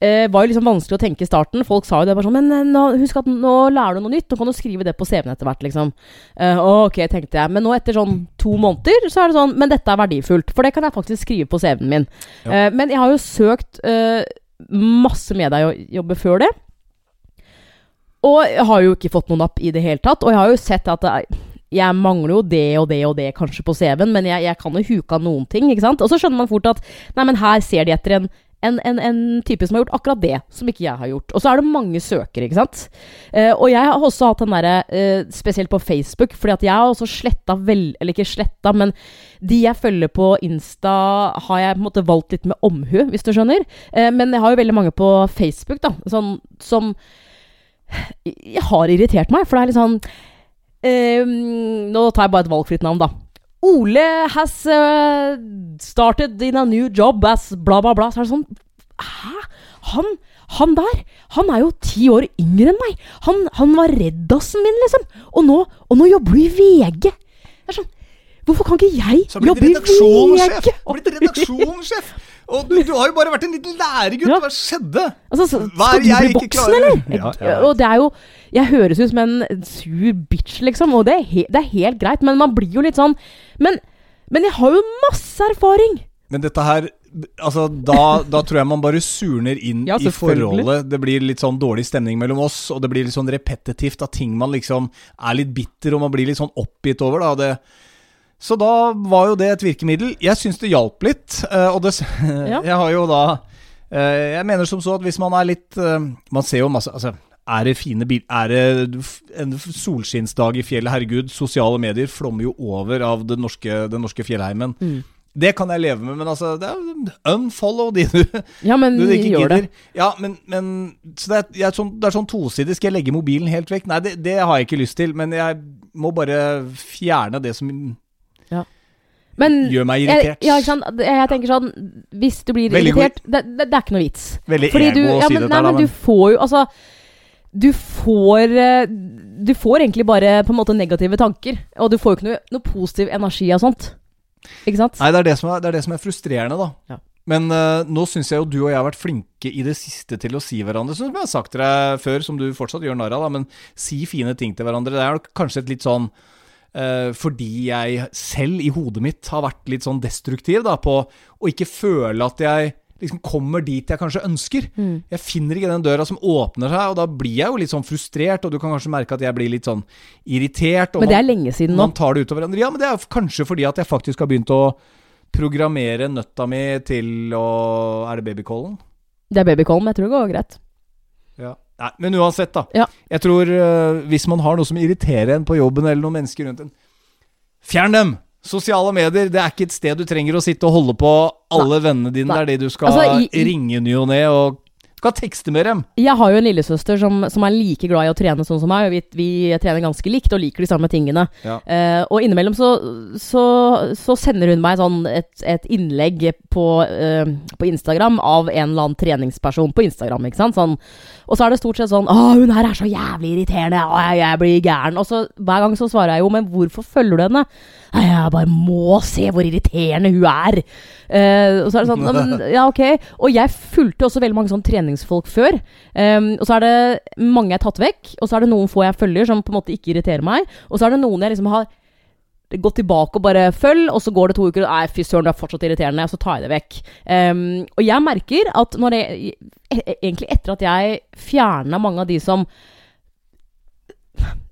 eh, var jo liksom vanskelig å tenke i starten. Folk sa jo det bare sånn Men eh, nå, husk at nå lærer du noe nytt, nå kan du skrive det på CV-en etter hvert, liksom. Eh, ok, tenkte jeg. Men nå etter sånn to måneder, så er det sånn Men dette er verdifullt, for det kan jeg faktisk skrive på CV-en min. Ja. Eh, men jeg har jo søkt eh, masse mediejobber før det. Og jeg har jo ikke fått noen napp i det hele tatt. Og jeg har jo sett at jeg mangler jo det og det og det kanskje på CV-en, men jeg, jeg kan jo huke av noen ting, ikke sant. Og så skjønner man fort at nei, men her ser de etter en, en, en, en type som har gjort akkurat det, som ikke jeg har gjort. Og så er det mange søkere, ikke sant. Eh, og jeg har også hatt den derre, eh, spesielt på Facebook, fordi at jeg har også sletta vel Eller ikke sletta, men de jeg følger på Insta, har jeg på en måte valgt litt med omhu, hvis du skjønner. Eh, men jeg har jo veldig mange på Facebook, da, sånn som jeg har irritert meg, for det er litt sånn eh, Nå tar jeg bare et valgfritt navn, da. Ole has uh, started in a new job as bla, bla, bla. Så er det sånn Hæ? Han, han der, han er jo ti år yngre enn meg. Han, han var reddasen min, liksom. Og nå, og nå jobber du i VG. Det er sånn Hvorfor kan ikke jeg Så jobbe blitt i redaksjonssjef! VG? Blitt redaksjonssjef! Og du, du har jo bare vært en liten læregutt! Ja. Hva skjedde? Altså, så, Hva er skal du bli boksen, voksen, eller? Ja, ja. Og det er jo Jeg høres ut som en sur bitch, liksom, og det er, he, det er helt greit, men man blir jo litt sånn Men, men jeg har jo masse erfaring! Men dette her Altså, da, da tror jeg man bare surner inn Ja, i forholdet. Det blir litt sånn dårlig stemning mellom oss, og det blir litt sånn repetitivt av ting man liksom er litt bitter, og man blir litt sånn oppgitt over, da. Det, så da var jo det et virkemiddel. Jeg syns det hjalp litt, eh, og det Ja. Jeg har jo da eh, Jeg mener som så at hvis man er litt eh, Man ser jo masse Altså, er det fine bil... Er det en solskinnsdag i fjellet? Herregud, sosiale medier flommer jo over av den norske, den norske fjellheimen. Mm. Det kan jeg leve med, men altså det er Unfollow de du, Ja, men du ikke gjør det. Ja, men, men så det, er, jeg sånn, det er sånn tosidig. Skal jeg legge mobilen helt vekk? Nei, det, det har jeg ikke lyst til. Men jeg må bare fjerne det som Men gjør meg jeg, irritert. ja, ikke sant? Jeg, jeg tenker sånn Hvis du blir Veldig irritert det, det, det er ikke noe vits. Veldig Fordi ego du, å ja, si men, dette, nei, her, da, men du får jo Altså Du får eh, Du får egentlig bare på en måte negative tanker. Og du får jo ikke noe, noe positiv energi av sånt. Ikke sant? Nei, det er det som er, det er, det som er frustrerende, da. Ja. Men uh, nå syns jeg jo du og jeg har vært flinke i det siste til å si hverandre, som jeg har sagt til deg før, som du fortsatt gjør narr av, da, men si fine ting til hverandre. Det er kanskje et litt sånn fordi jeg selv i hodet mitt har vært litt sånn destruktiv da, på å ikke føle at jeg liksom kommer dit jeg kanskje ønsker. Mm. Jeg finner ikke den døra som åpner seg, og da blir jeg jo litt sånn frustrert, og du kan kanskje merke at jeg blir litt sånn irritert. Og Men det er lenge siden nå. man tar det utover hverandre. Ja, men det er kanskje fordi at jeg faktisk har begynt å programmere nøtta mi til å Er det babycallen? Det er babycallen, men jeg tror det går greit. Nei, men uansett, da. Ja. Jeg tror uh, hvis man har noe som irriterer en på jobben, eller noen mennesker rundt en Fjern dem! Sosiale medier, det er ikke et sted du trenger å sitte og holde på alle vennene dine. Nei. Det er de du skal Altså, i- ringe ny og ne, og skal tekste med dem. Jeg har jo en lillesøster som, som er like glad i å trene sånn som meg. Vi, vi trener ganske likt og liker de samme tingene. Ja. Uh, og innimellom så, så, så sender hun meg sånn et, et innlegg på, uh, på Instagram av en eller annen treningsperson på Instagram. ikke sant? Sånn, og så er det stort sett sånn 'Å, hun her er så jævlig irriterende. Å, jeg, jeg blir gæren.' Og så hver gang så svarer jeg jo 'Men hvorfor følger du henne?' Jeg bare må se hvor irriterende hun er. Eh, og så er det sånn «Ja, men, Ja, ok. Og jeg fulgte også veldig mange sånn treningsfolk før. Um, og så er det mange jeg har tatt vekk, og så er det noen få jeg følger som på en måte ikke irriterer meg. Og så er det noen jeg liksom har gått tilbake og bare følg, og så går det to uker, og nei, fy søren, du er fortsatt irriterende, og så tar jeg det vekk. Um, og jeg merker at når jeg e- Egentlig etter at jeg fjerna mange av de som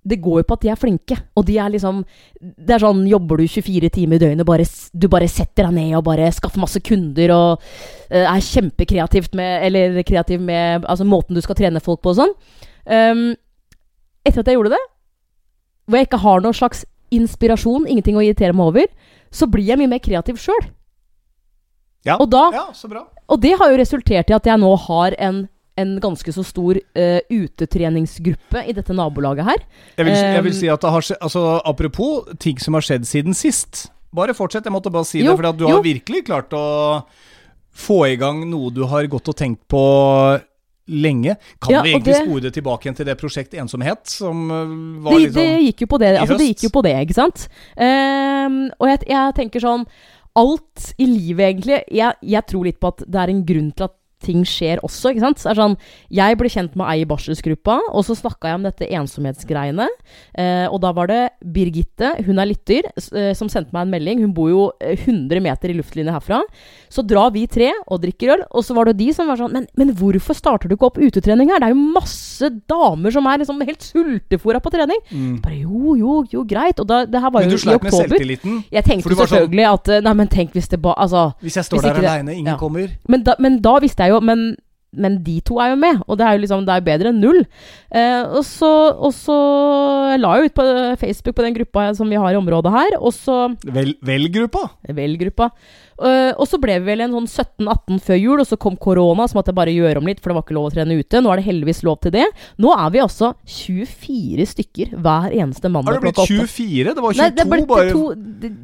det går jo på at de er flinke, og de er liksom Det er sånn Jobber du 24 timer i døgnet, bare, du bare setter deg ned og bare skaffer masse kunder og uh, er kjempekreativt med Eller kreativ med altså, måten du skal trene folk på og sånn. Um, etter at jeg gjorde det, hvor jeg ikke har noen slags inspirasjon, ingenting å irritere meg over, så blir jeg mye mer kreativ sjøl. Ja. Og da ja, så bra. og det har jo resultert i at jeg nå har en, en ganske så stor uh, utetreningsgruppe i dette nabolaget her. Jeg vil, jeg vil Um, si at det har skjedd altså, Apropos ting som har skjedd siden sist. Bare fortsett, jeg måtte bare si Jo, det. For du jo. har virkelig klart å få i gang noe du har gått og tenkt på lenge. Kan Ja, vi egentlig det- spore det tilbake igjen til det prosjekt Ensomhet, som øh, var det, litt det gikk jo på det. Altså, det gikk jo på det, ikke sant? Um, og jeg, jeg tenker sånn Alt i livet, egentlig jeg, jeg tror litt på at det er en grunn til at ting skjer også, ikke sant? Så det er sånn, jeg ble kjent med ei i barselsgruppa, og så snakka jeg om dette ensomhetsgreiene. Eh, og da var det Birgitte, hun er lytter, eh, som sendte meg en melding. Hun bor jo eh, 100 meter i luftlinje herfra. Så drar vi tre og drikker øl, og så var det de som var sånn Men, men hvorfor starter du ikke opp utetrening her? Det er jo masse damer som er liksom helt sultefòra på trening. mm. Bare jo, jo, jo, greit. Og da, det her var Men du sleit med selvtilliten. Jeg tenkte selvfølgelig sånn- selvfølgelig at eh, Nei, men tenk hvis det bare Altså. Hvis jeg står Hvis der aleine, ingen ja. kommer. Men da, men da visste jeg jo Men, men de to er jo med, og det er jo liksom Det er bedre enn null. Eh, og så, og så la jeg ut på Facebook på den gruppa som vi har i området her, og så Vel, Vel-gruppa. Vel-gruppa. Eh, og så ble vi vel en sånn 17-18 før jul, og så kom korona, så måtte jeg bare gjøre om litt, for det var ikke lov å trene ute. Nå er det heldigvis lov til det. Nå er vi altså 24 stykker hver eneste Har det blitt 24? Det var 22 Nei, det ble bare. to det-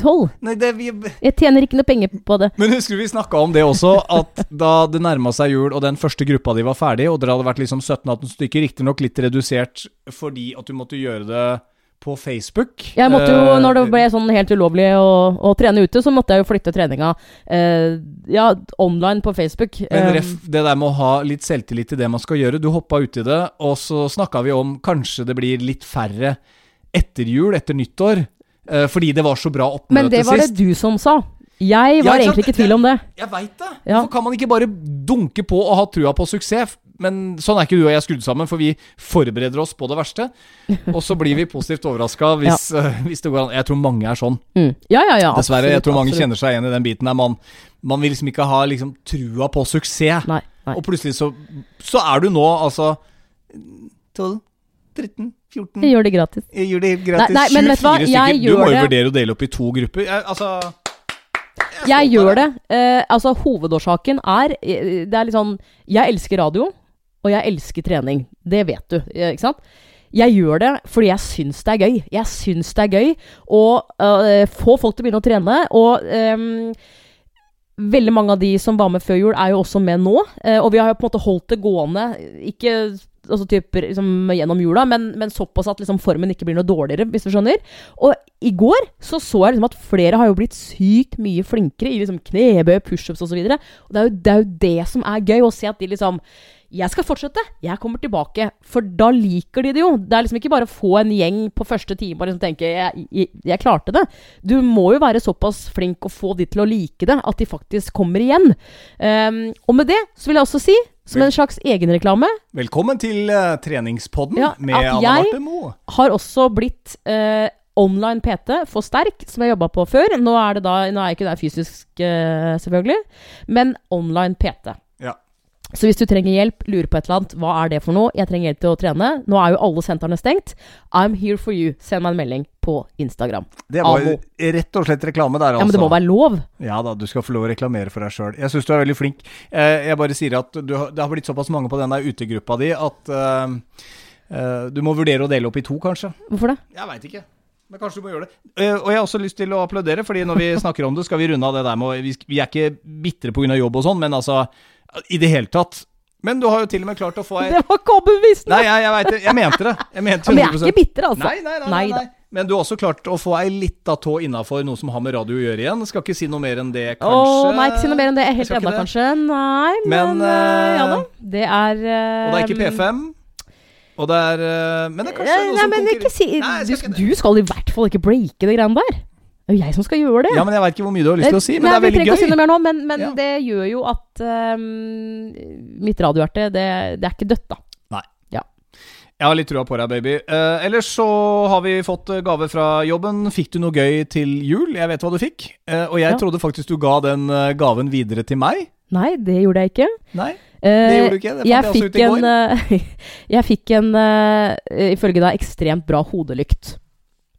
Tolv. Vi, Jeg tjener ikke noe penger på det. men husker du vi snakka om det også, at da det nærma seg jul og den første gruppa di var ferdig, og dere hadde vært liksom 17-18 stykker, riktignok litt redusert fordi at du måtte gjøre det på Facebook. Jeg måtte jo, Eh, når det ble sånn helt ulovlig å, å trene ute, så måtte jeg jo flytte treninga eh, ja, online på Facebook. Men Eh, ref, det der med å ha litt selvtillit i det man skal gjøre. Du hoppa uti det, og så snakka vi om kanskje det blir litt færre etter jul, etter nyttår. Eh, fordi det var så bra oppmøte sist. men det var det sist. du som sa. Jeg var Ja, egentlig ikke i tvil om det. Jeg veit det! Ja. Hvorfor kan man ikke bare dunke på og ha trua på suksess? Men sånn er ikke du og jeg skrudd sammen, for vi forbereder oss på det verste. Og så blir vi positivt overraska hvis, eh, hvis det går an. Jeg tror mange er sånn. Mm. Ja, ja, ja. Dessverre. Jeg tror mange absolutt. kjenner seg igjen i den biten der man, man vil liksom ikke ha liksom trua på suksess. Nei, nei. Og plutselig så, så er du nå altså 12, 13, 14 Jeg gjør det gratis. Jeg gjør det gratis. Nei, nei, men vet du hva? 24 Jeg stykker. Du gjør må jo det. vurdere å dele opp i to grupper. Jeg, altså Jeg gjør det. Eh, altså, hovedårsaken er eh, Det er litt sånn Jeg elsker radio, og jeg elsker trening. Det vet du, eh, ikke sant? Jeg gjør det fordi jeg syns det er gøy. Jeg syns det er gøy å øh, få folk til å begynne å trene. Og ehm, veldig mange av de som var med før jul, er jo også med nå. Eh, og vi har jo på en måte holdt det gående. Ikke altså typ, liksom, gjennom jula, men, men såpass at liksom, formen ikke blir noe dårligere, hvis du skjønner. Og i går så, så jeg liksom at flere har jo blitt sykt mye flinkere i liksom, knebøy, pushups osv. Og, og det er, jo, det er jo det som er gøy, å se at de liksom jeg skal fortsette. Jeg kommer tilbake. For da liker de det jo. Det er liksom ikke bare å få en gjeng på første time og liksom tenke jeg, jeg, 'jeg klarte det'. Du må jo være såpass flink å få de til å like det, at de faktisk kommer igjen. Um, og med det så vil jeg også si, som en slags egenreklame, Velkommen til uh, treningspodden Ja, med Anna jeg- Marte Moe. har også blitt uh, online PT for sterk, som jeg jobba på før. Nå er, det da, nå er jeg ikke der fysisk, uh, selvfølgelig, men online PT. Ja. Så hvis du trenger hjelp, lurer på et eller annet, hva er det for noe? Jeg trenger hjelp til å trene. Nå er jo alle sentrene stengt. I'm here for you. Send meg en melding på Instagram. Det var jo rett og slett reklame der, altså. Ja, men det må være lov. Ja da, du skal få lov å reklamere for deg sjøl. Jeg syns du er veldig flink. Eh, jeg bare sier at du, det har blitt såpass mange på den der utegruppa di at eh, du må vurdere å dele opp i to, kanskje. Hvorfor det? Jeg veit ikke. Men kanskje du må gjøre det. Og jeg har også lyst til å applaudere, fordi når vi snakker om det, skal vi runde av det der med vi er ikke bitre pga. jobb og sånn, men altså I det hele tatt. Men du har jo til og med klart å få ei Det var ikke overbevisende! Nei, jeg, jeg veit det. Jeg mente det. Jeg mente men jeg er ikke bitter, altså. Nei, nei, nei, nei, nei. Men du har også klart å få ei lita tå innafor noe som har med radio å gjøre igjen. Skal ikke si noe mer enn det, kanskje. Åh, nei, ikke si noe mer enn det. Helt ennå, kanskje. Nei, men, Men, uh, Ja eh, da. Det er uh, Og det er ikke P5. Og det er eh, Men det er kanskje Eh, noe Nei, som men konkurrerer- si Nei, du, skal det. du skal i hvert fall ikke breake det greiene der. Det er jo jeg som skal gjøre det. Ja, men jeg veit ikke hvor mye du har lyst til å si, men Nei, det er vi veldig trenger ikke å si noe mer nå, men, men Ja. det gjør jo at um, mitt radiohjerte, det, det er ikke dødt, da. Nei Jeg har litt trua på deg, baby. Uh, ellers så har vi fått eh, gave fra jobben. Fikk du noe gøy til jul? Jeg vet hva du fikk. Uh, og jeg Ja. trodde faktisk du ga den gaven videre til meg. Nei, det gjorde jeg ikke. Nei, det gjorde du ikke. Det fant jeg, jeg også ut i går. en, jeg fikk en eh, ifølge deg ekstremt bra hodelykt.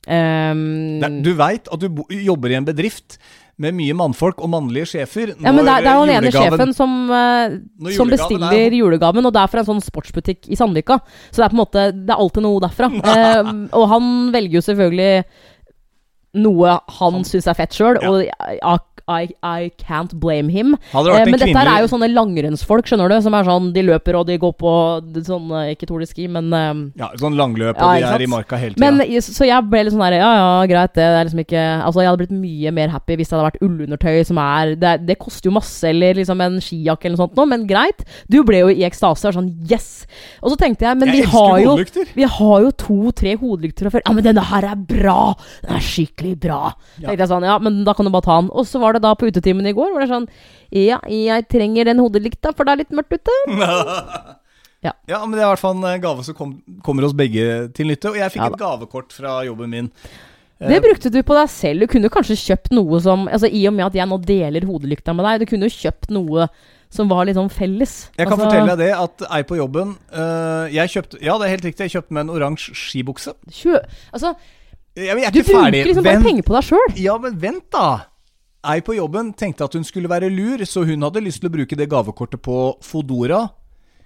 Er- du veit at du jobber i en bedrift med mye mannfolk og mannlige sjefer. ja, men det det er jo den ene sjefen som, uh, som bestiller er- julegaven, og det er fra en sånn sportsbutikk i Sandvika. Så det er på en måte Det er alltid noe derfra. uh, og han velger jo selvfølgelig noe han syns er fett sjøl, Ja. og I, I can't blame him. Det Eh, en men dette her kvinnelig- er jo sånne langrennsfolk, skjønner du. Som er sånn, de løper og de går på sånn eh, Ikke Tour de Ski, men eh, Ja, sånn langløp, Ja, og de er i marka hele tida. Men Så jeg ble litt sånn der Ja, ja, greit, det er liksom ikke Altså, jeg hadde blitt mye mer happy hvis det hadde vært ullundertøy som er Det, det koster jo masse, eller liksom en skijakke eller noe sånt noe, men greit. Du ble jo i ekstase og sånn Yes! Og så tenkte jeg, men Jeg vi har jo vi har jo to-tre hodelykter fra før. Ja, men denne her er bra! Den er skikkelig bra. Ja. Tenkte jeg sånn, ja, men da kan du bare ta den. Og så var det da på utetimen i går, hvor det sånn Ja, jeg trenger den hodelykta, for det er litt mørkt ute. Ja. ja, men det er i hvert fall en gave som kom, kommer oss begge til nytte. Og jeg fikk Ja et gavekort fra jobben min. Det brukte du på deg selv. Du kunne kanskje kjøpt noe som Altså I og med at jeg nå deler hodelykta med deg, du kunne jo kjøpt noe som var litt sånn felles. Jeg kan altså, fortelle deg det at ei på jobben uh, Jeg kjøpte Ja, det er helt riktig. Jeg kjøpte meg en oransje skibukse. Kjø, altså, Jeg, jeg du ikke ferdig. bruker liksom bare penger på deg sjøl. Ja, men vent, da. Ei på jobben tenkte at hun skulle være lur, så hun hadde lyst til å bruke det gavekortet på Fodora.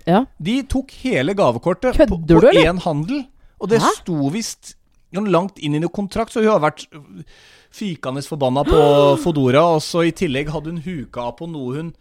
Ja. De tok hele gavekortet på, Kødder på du, én handel. Og det Hæ? sto visst langt inn i noe kontrakt, så hun har vært fykende forbanna på Fodora. Og så i tillegg hadde hun huka på noe hun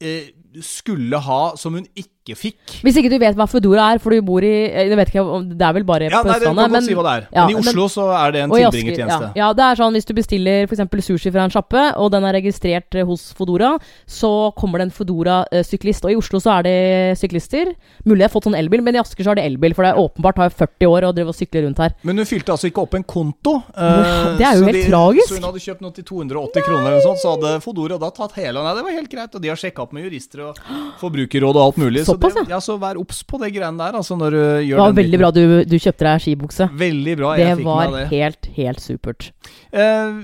eh, skulle ha, som hun ikke fikk. Hvis ikke du vet hva Foodora er, for du bor i Jeg vet ikke om Det er vel bare Ja, på nei, Østlandet. godt si hva det er. ja, men i Oslo så er det en tilbringertjeneste. Ja, ja, det er sånn hvis du bestiller f.eks. sushi fra en sjappe, og den er registrert eh, hos Fodora, så kommer det en Fodora-syklist. Og i Oslo så er det syklister. Mulig jeg har fått sånn elbil, men i Asker så er det elbil, for det er åpenbart har jeg 40 år og driver og sykler rundt her. Men hun fylte altså ikke opp en konto. Uh, Det er jo helt helt tragisk. Så hun hadde kjøpt noe til 280 kroner, eller noe sånt, så hadde Fodora da tatt hele. Nei, det var helt greit. Og de har sjekka opp med jurister og forbrukerråd og alt mulig. Så, det, ja, så vær obs på det greiene der, altså, når du gjør Det var veldig bra du, du kjøpte deg skibukse. Veldig bra. Det jeg fikk meg med det. var helt, helt supert. Uh,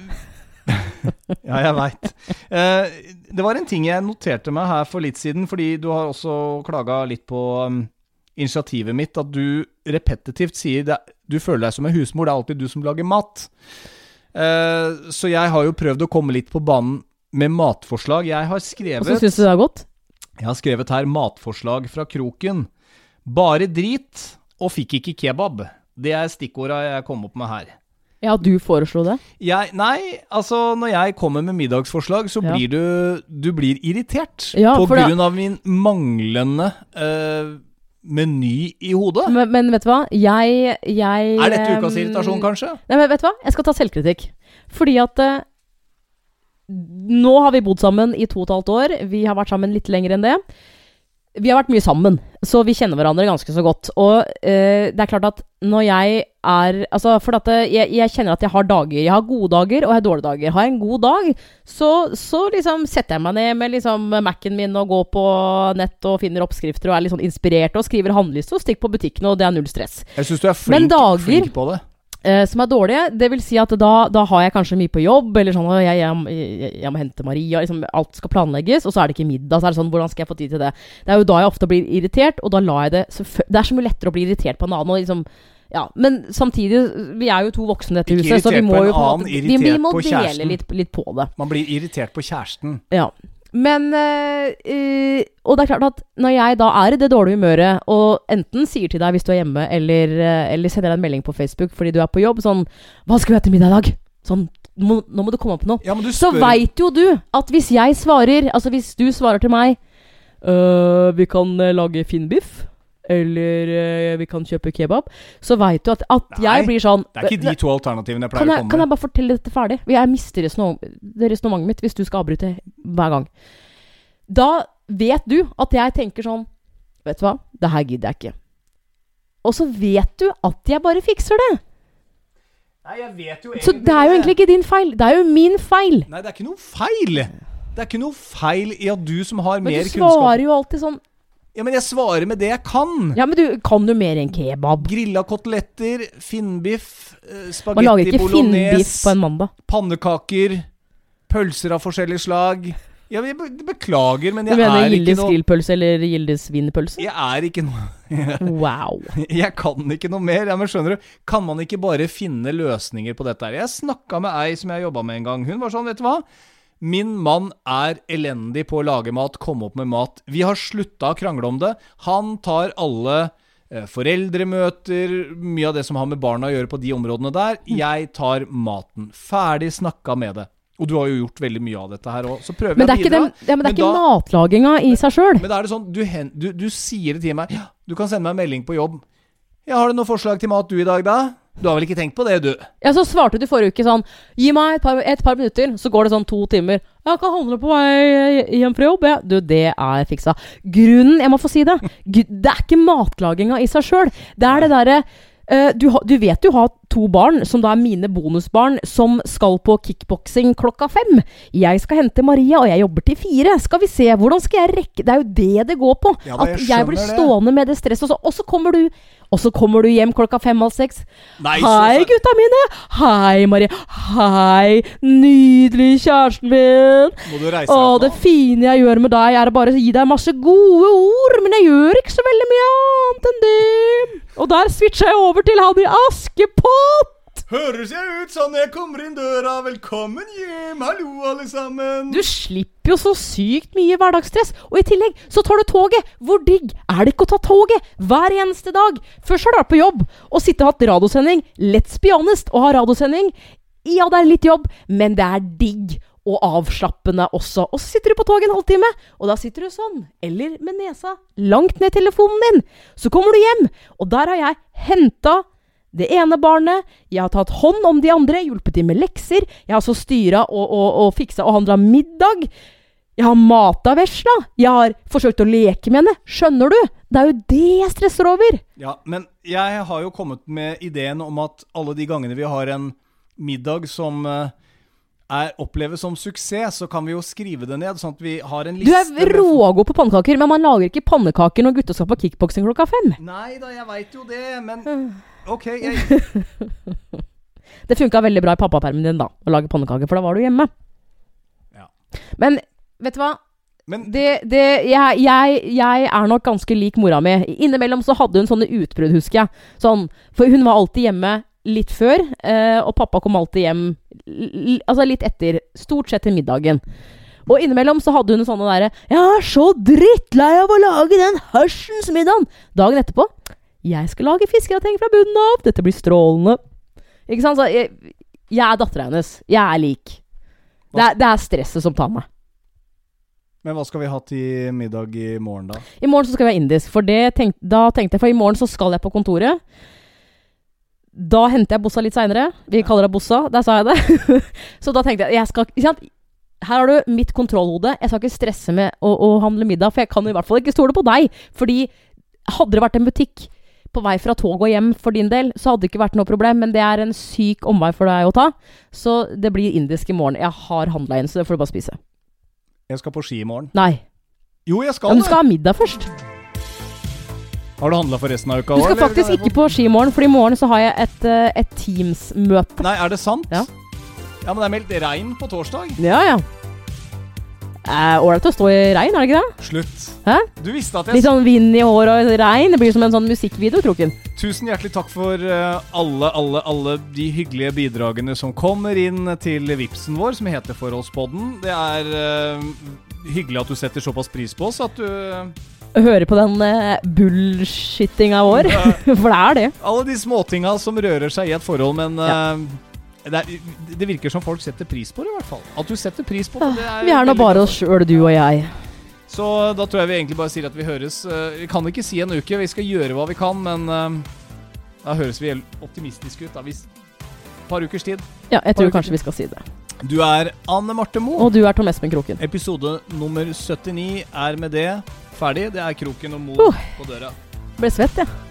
ja, jeg veit. det var en ting jeg noterte meg her for litt siden, fordi du har også klaga litt på um, initiativet mitt, at du repetitivt sier det, du føler deg som en husmor, det er alltid du som lager mat. Uh, så jeg har jo prøvd å komme litt på banen med matforslag. Jeg har Og så skrevet syns du det er godt? Jeg har skrevet her matforslag fra kroken. Bare drit, og fikk ikke kebab. Det er stikkorda jeg kom opp med her. Ja, du foreslo det? Jeg, nei, altså når jeg kommer med middagsforslag, så Ja. blir du Du blir irritert. Ja, på grunn av min manglende eh, meny i hodet. Men, men vet du hva? Jeg, jeg er dette ukas irritasjon, kanskje? Nei, men vet du hva? Jeg skal ta selvkritikk. Fordi at eh, Nå har vi bodd sammen i to og et halvt år. Vi har vært sammen litt lenger enn det. Vi har vært mye sammen, så vi kjenner hverandre ganske så godt. Og eh, det er klart at når jeg er Altså, for at eh, jeg, jeg kjenner at jeg har dager. Jeg har gode dager, og jeg har dårlige dager. Har jeg en god dag, så, så liksom setter jeg meg ned med liksom Mac-en min og går på nett og finner oppskrifter og er litt sånn inspirert og skriver handleliste og stikker på butikken, og det er null stress. Jeg syns du er flink, dager- flink på det. Eh, som er dårlige. Det vil si at da, da har jeg kanskje mye på jobb, eller sånn «Å, jeg, jeg, jeg, jeg må hente Maria, liksom, alt skal planlegges, og så er det ikke middag. Så er det sånn, hvordan skal jeg få tid til det? Det er jo da jeg ofte blir irritert, og da lar jeg det Det er så mye lettere å bli irritert på en annen. Og liksom, ja, men samtidig, vi er jo to voksne i dette huset, så vi må jo på en annen, Vi, vi må dele litt, litt på det. Man blir irritert på kjæresten. Ja. Men eh, Og det er klart at når jeg da er i det dårlige humøret, og enten sier til deg hvis du er hjemme, eller, eh, eller sender deg en melding på Facebook fordi du er på jobb, sånn 'Hva skal vi ha til middag i dag?' Sånn må, 'Nå må du komme opp med noe'. Ja, Så veit jo du at hvis jeg svarer Altså hvis du svarer til meg «Øh, Vi kan lage finnbiff. Eller eh, vi kan kjøpe kebab. Så veit du at, at Nei, jeg blir sånn Det er ikke de to alternativene jeg kan pleier å jeg, komme kan med. jeg bare fortelle dette ferdig? Jeg mister resonnement- resonnementet mitt hvis du skal avbryte hver gang. Da vet du at jeg tenker sånn Vet du hva, det her gidder jeg ikke. Og så vet du at jeg bare fikser det. Nei, jeg vet jo Så det er jo egentlig ikke din feil. Det er jo min feil. Nei, det er ikke noe feil. Det er ikke noe feil i at du som har Men mer du kunnskap svarer jo alltid sånn Ja, men jeg svarer med det jeg kan. Ja, men du kan du mer enn kebab? Grilla koteletter, finnbiff, spagetti bolognese Man lager ikke finnbiff på en mandag. pannekaker, pølser av forskjellig slag. Ja, jeg be beklager, men jeg er ikke noe Du mener Gildes grillpølse eller Gildes wienerpølse? Jeg er ikke noe Wow. Jeg kan ikke noe mer. Ja, men skjønner du, Kan man ikke bare finne løsninger på dette her? Jeg snakka med ei som jeg jobba med en gang. Hun var sånn, vet du hva? Min mann er elendig på å lage mat, komme opp med mat. Vi har slutta å krangle om det. Han tar alle eh, foreldremøter, mye av det som har med barna å gjøre på de områdene der. Jeg tar maten. Ferdig snakka med det. Og du har jo gjort veldig mye av dette her òg. Så prøver Men det er jeg å den, bidra. ja, men det er Men ikke da- matlaginga i seg sjøl. Men da er det sånn, du, hen, du, du sier det til meg ja, Du kan sende meg en melding på jobb. Ja, har du noe forslag til mat du i dag, da? Du har vel ikke tenkt på det, du? Ja, så svarte du forrige uke sånn Gi meg et par, et par minutter, så går det sånn to timer. Jeg kan handle på vei hjem fra jobb, jeg. Du, det er fiksa. Grunnen, jeg må få si det, det er ikke matlaginga i seg sjøl. Det er det derre eh, du, ha- du vet du har to barn, som da er mine bonusbarn, som skal på kickboksing klokka fem. Jeg skal hente Maria, og jeg jobber til fire. Skal vi se, hvordan skal jeg rekke Det er jo det det går på. Ja da, jeg At jeg blir stående det. med det stresset, og og så kommer du og så kommer du hjem klokka fem-halv seks. Nei, Hei, gutta mine! Hei, Marie. Hei, nydelig kjæresten min. Må du reise Å, det fine jeg gjør med deg, er å bare gi deg masse gode ord, men jeg gjør ikke så veldig mye annet enn det. Og der switcha jeg over til han i Askepott. Høres jeg ut sånn når jeg kommer inn døra? Velkommen hjem, hallo alle sammen. Du slipper jo så sykt mye hverdagsstress. Og i tillegg så tar du toget. Hvor digg er det ikke å ta toget hver eneste dag? Først har du vært på jobb og sittet og hatt radiosending. Let's be honest, å ha radiosending. Ja, det er litt jobb, men det er digg og avslappende også. Og så sitter du på toget en halvtime, og da sitter du sånn, eller med nesa langt ned telefonen din. Så kommer du hjem, og der har jeg henta det ene barnet, jeg har tatt hånd om de andre, hjulpet dem med lekser, jeg har så styra og, og, og fiksa og handla middag. Jeg har mata vesla, jeg har forsøkt å leke med henne, skjønner du? Det er jo det jeg stresser over. Ja, men jeg har jo kommet med ideen om at alle de gangene vi har en middag som eh, er oppleves som suksess, så kan vi jo skrive det ned, sånn at vi har en liste Du er rågod på pannekaker, men man lager ikke pannekaker når gutta skal på kickboksing klokka fem. Nei da, jeg veit jo det, men Mm. OK, jeg Det funka veldig bra i pappapermen din, da, å lage pannekaker, for da var du hjemme. Ja. Men vet du hva? Men Det, det, jeg, jeg, jeg er nok ganske lik mora mi. Innimellom så hadde hun sånne utbrudd, husker jeg. Sånn, for hun var alltid hjemme litt før, eh, og pappa kom alltid hjem altså litt etter. Stort sett til middagen. Og innimellom så hadde hun sånne derre 'Jeg er så drittlei av å lage den hersens middagen!' Dagen etterpå 'Jeg skal lage fiskegrateng fra bunnen av. Dette blir strålende.' Ikke sant? Så jeg, jeg er dattera hennes. Jeg er lik. Det er, det er stresset som tar meg. Men hva skal vi ha til middag i morgen, da? I morgen så skal vi ha indisk. For det tenk, da tenkte jeg For i morgen så skal jeg på kontoret. Da henter jeg Bossa litt seinere. Vi kaller det Bossa. Der sa jeg det. så da tenkte jeg, jeg skal? Her har du mitt kontrollhode. Jeg skal ikke stresse med å, å handle middag, for jeg kan i hvert fall ikke stole på deg. Fordi hadde det vært en butikk på vei fra toget og hjem for din del, så hadde det ikke vært noe problem, men det er en syk omvei for deg å ta. Så det blir indisk i morgen. Jeg har handla inn, så det får du bare spise. Jeg skal på ski i morgen. Nei. Jo, jeg Ja, skal men du skal ha middag først. Har du handla for resten av uka Du skal skal faktisk ikke på ski i morgen, for i morgen så har jeg et, eh, et Teams-møte. Nei, er det sant? Ja. Ja, men det er meldt regn på torsdag. Ja, ja. Ålreit å stå i regn, er det ikke det? Slutt. Hæ? Du visste at jeg Litt sånn vind i håret og regn. Det blir som en sånn musikkvideo, Kroken. Tusen hjertelig takk for eh, alle, alle, alle de hyggelige bidragene som kommer inn til Vipsen vår, som heter Forholdspodden. Det er eh, hyggelig at du setter såpass pris på oss at du Høre på den bullshittinga vår. For det er det. Alle de småtinga som rører seg i et forhold, men eh, det, er, det virker som folk setter pris på det, i hvert fall. At du setter pris på det. det er Vi er nå bare oss sjøl, du og jeg. Så da tror jeg vi egentlig bare sier at vi høres eh, Vi kan ikke si en uke, vi skal gjøre hva vi kan, men eh, da høres vi optimistiske ut. da hvis par ukers tid. Ja, jeg tror kanskje vi skal si det. Du er Anne Marte Moe. Og du er Tom Espen Kroken. Episode nummer 79 er med det ferdig. Det er Kroken og Mo Uh. på døra. Ble svett, jeg. Ja.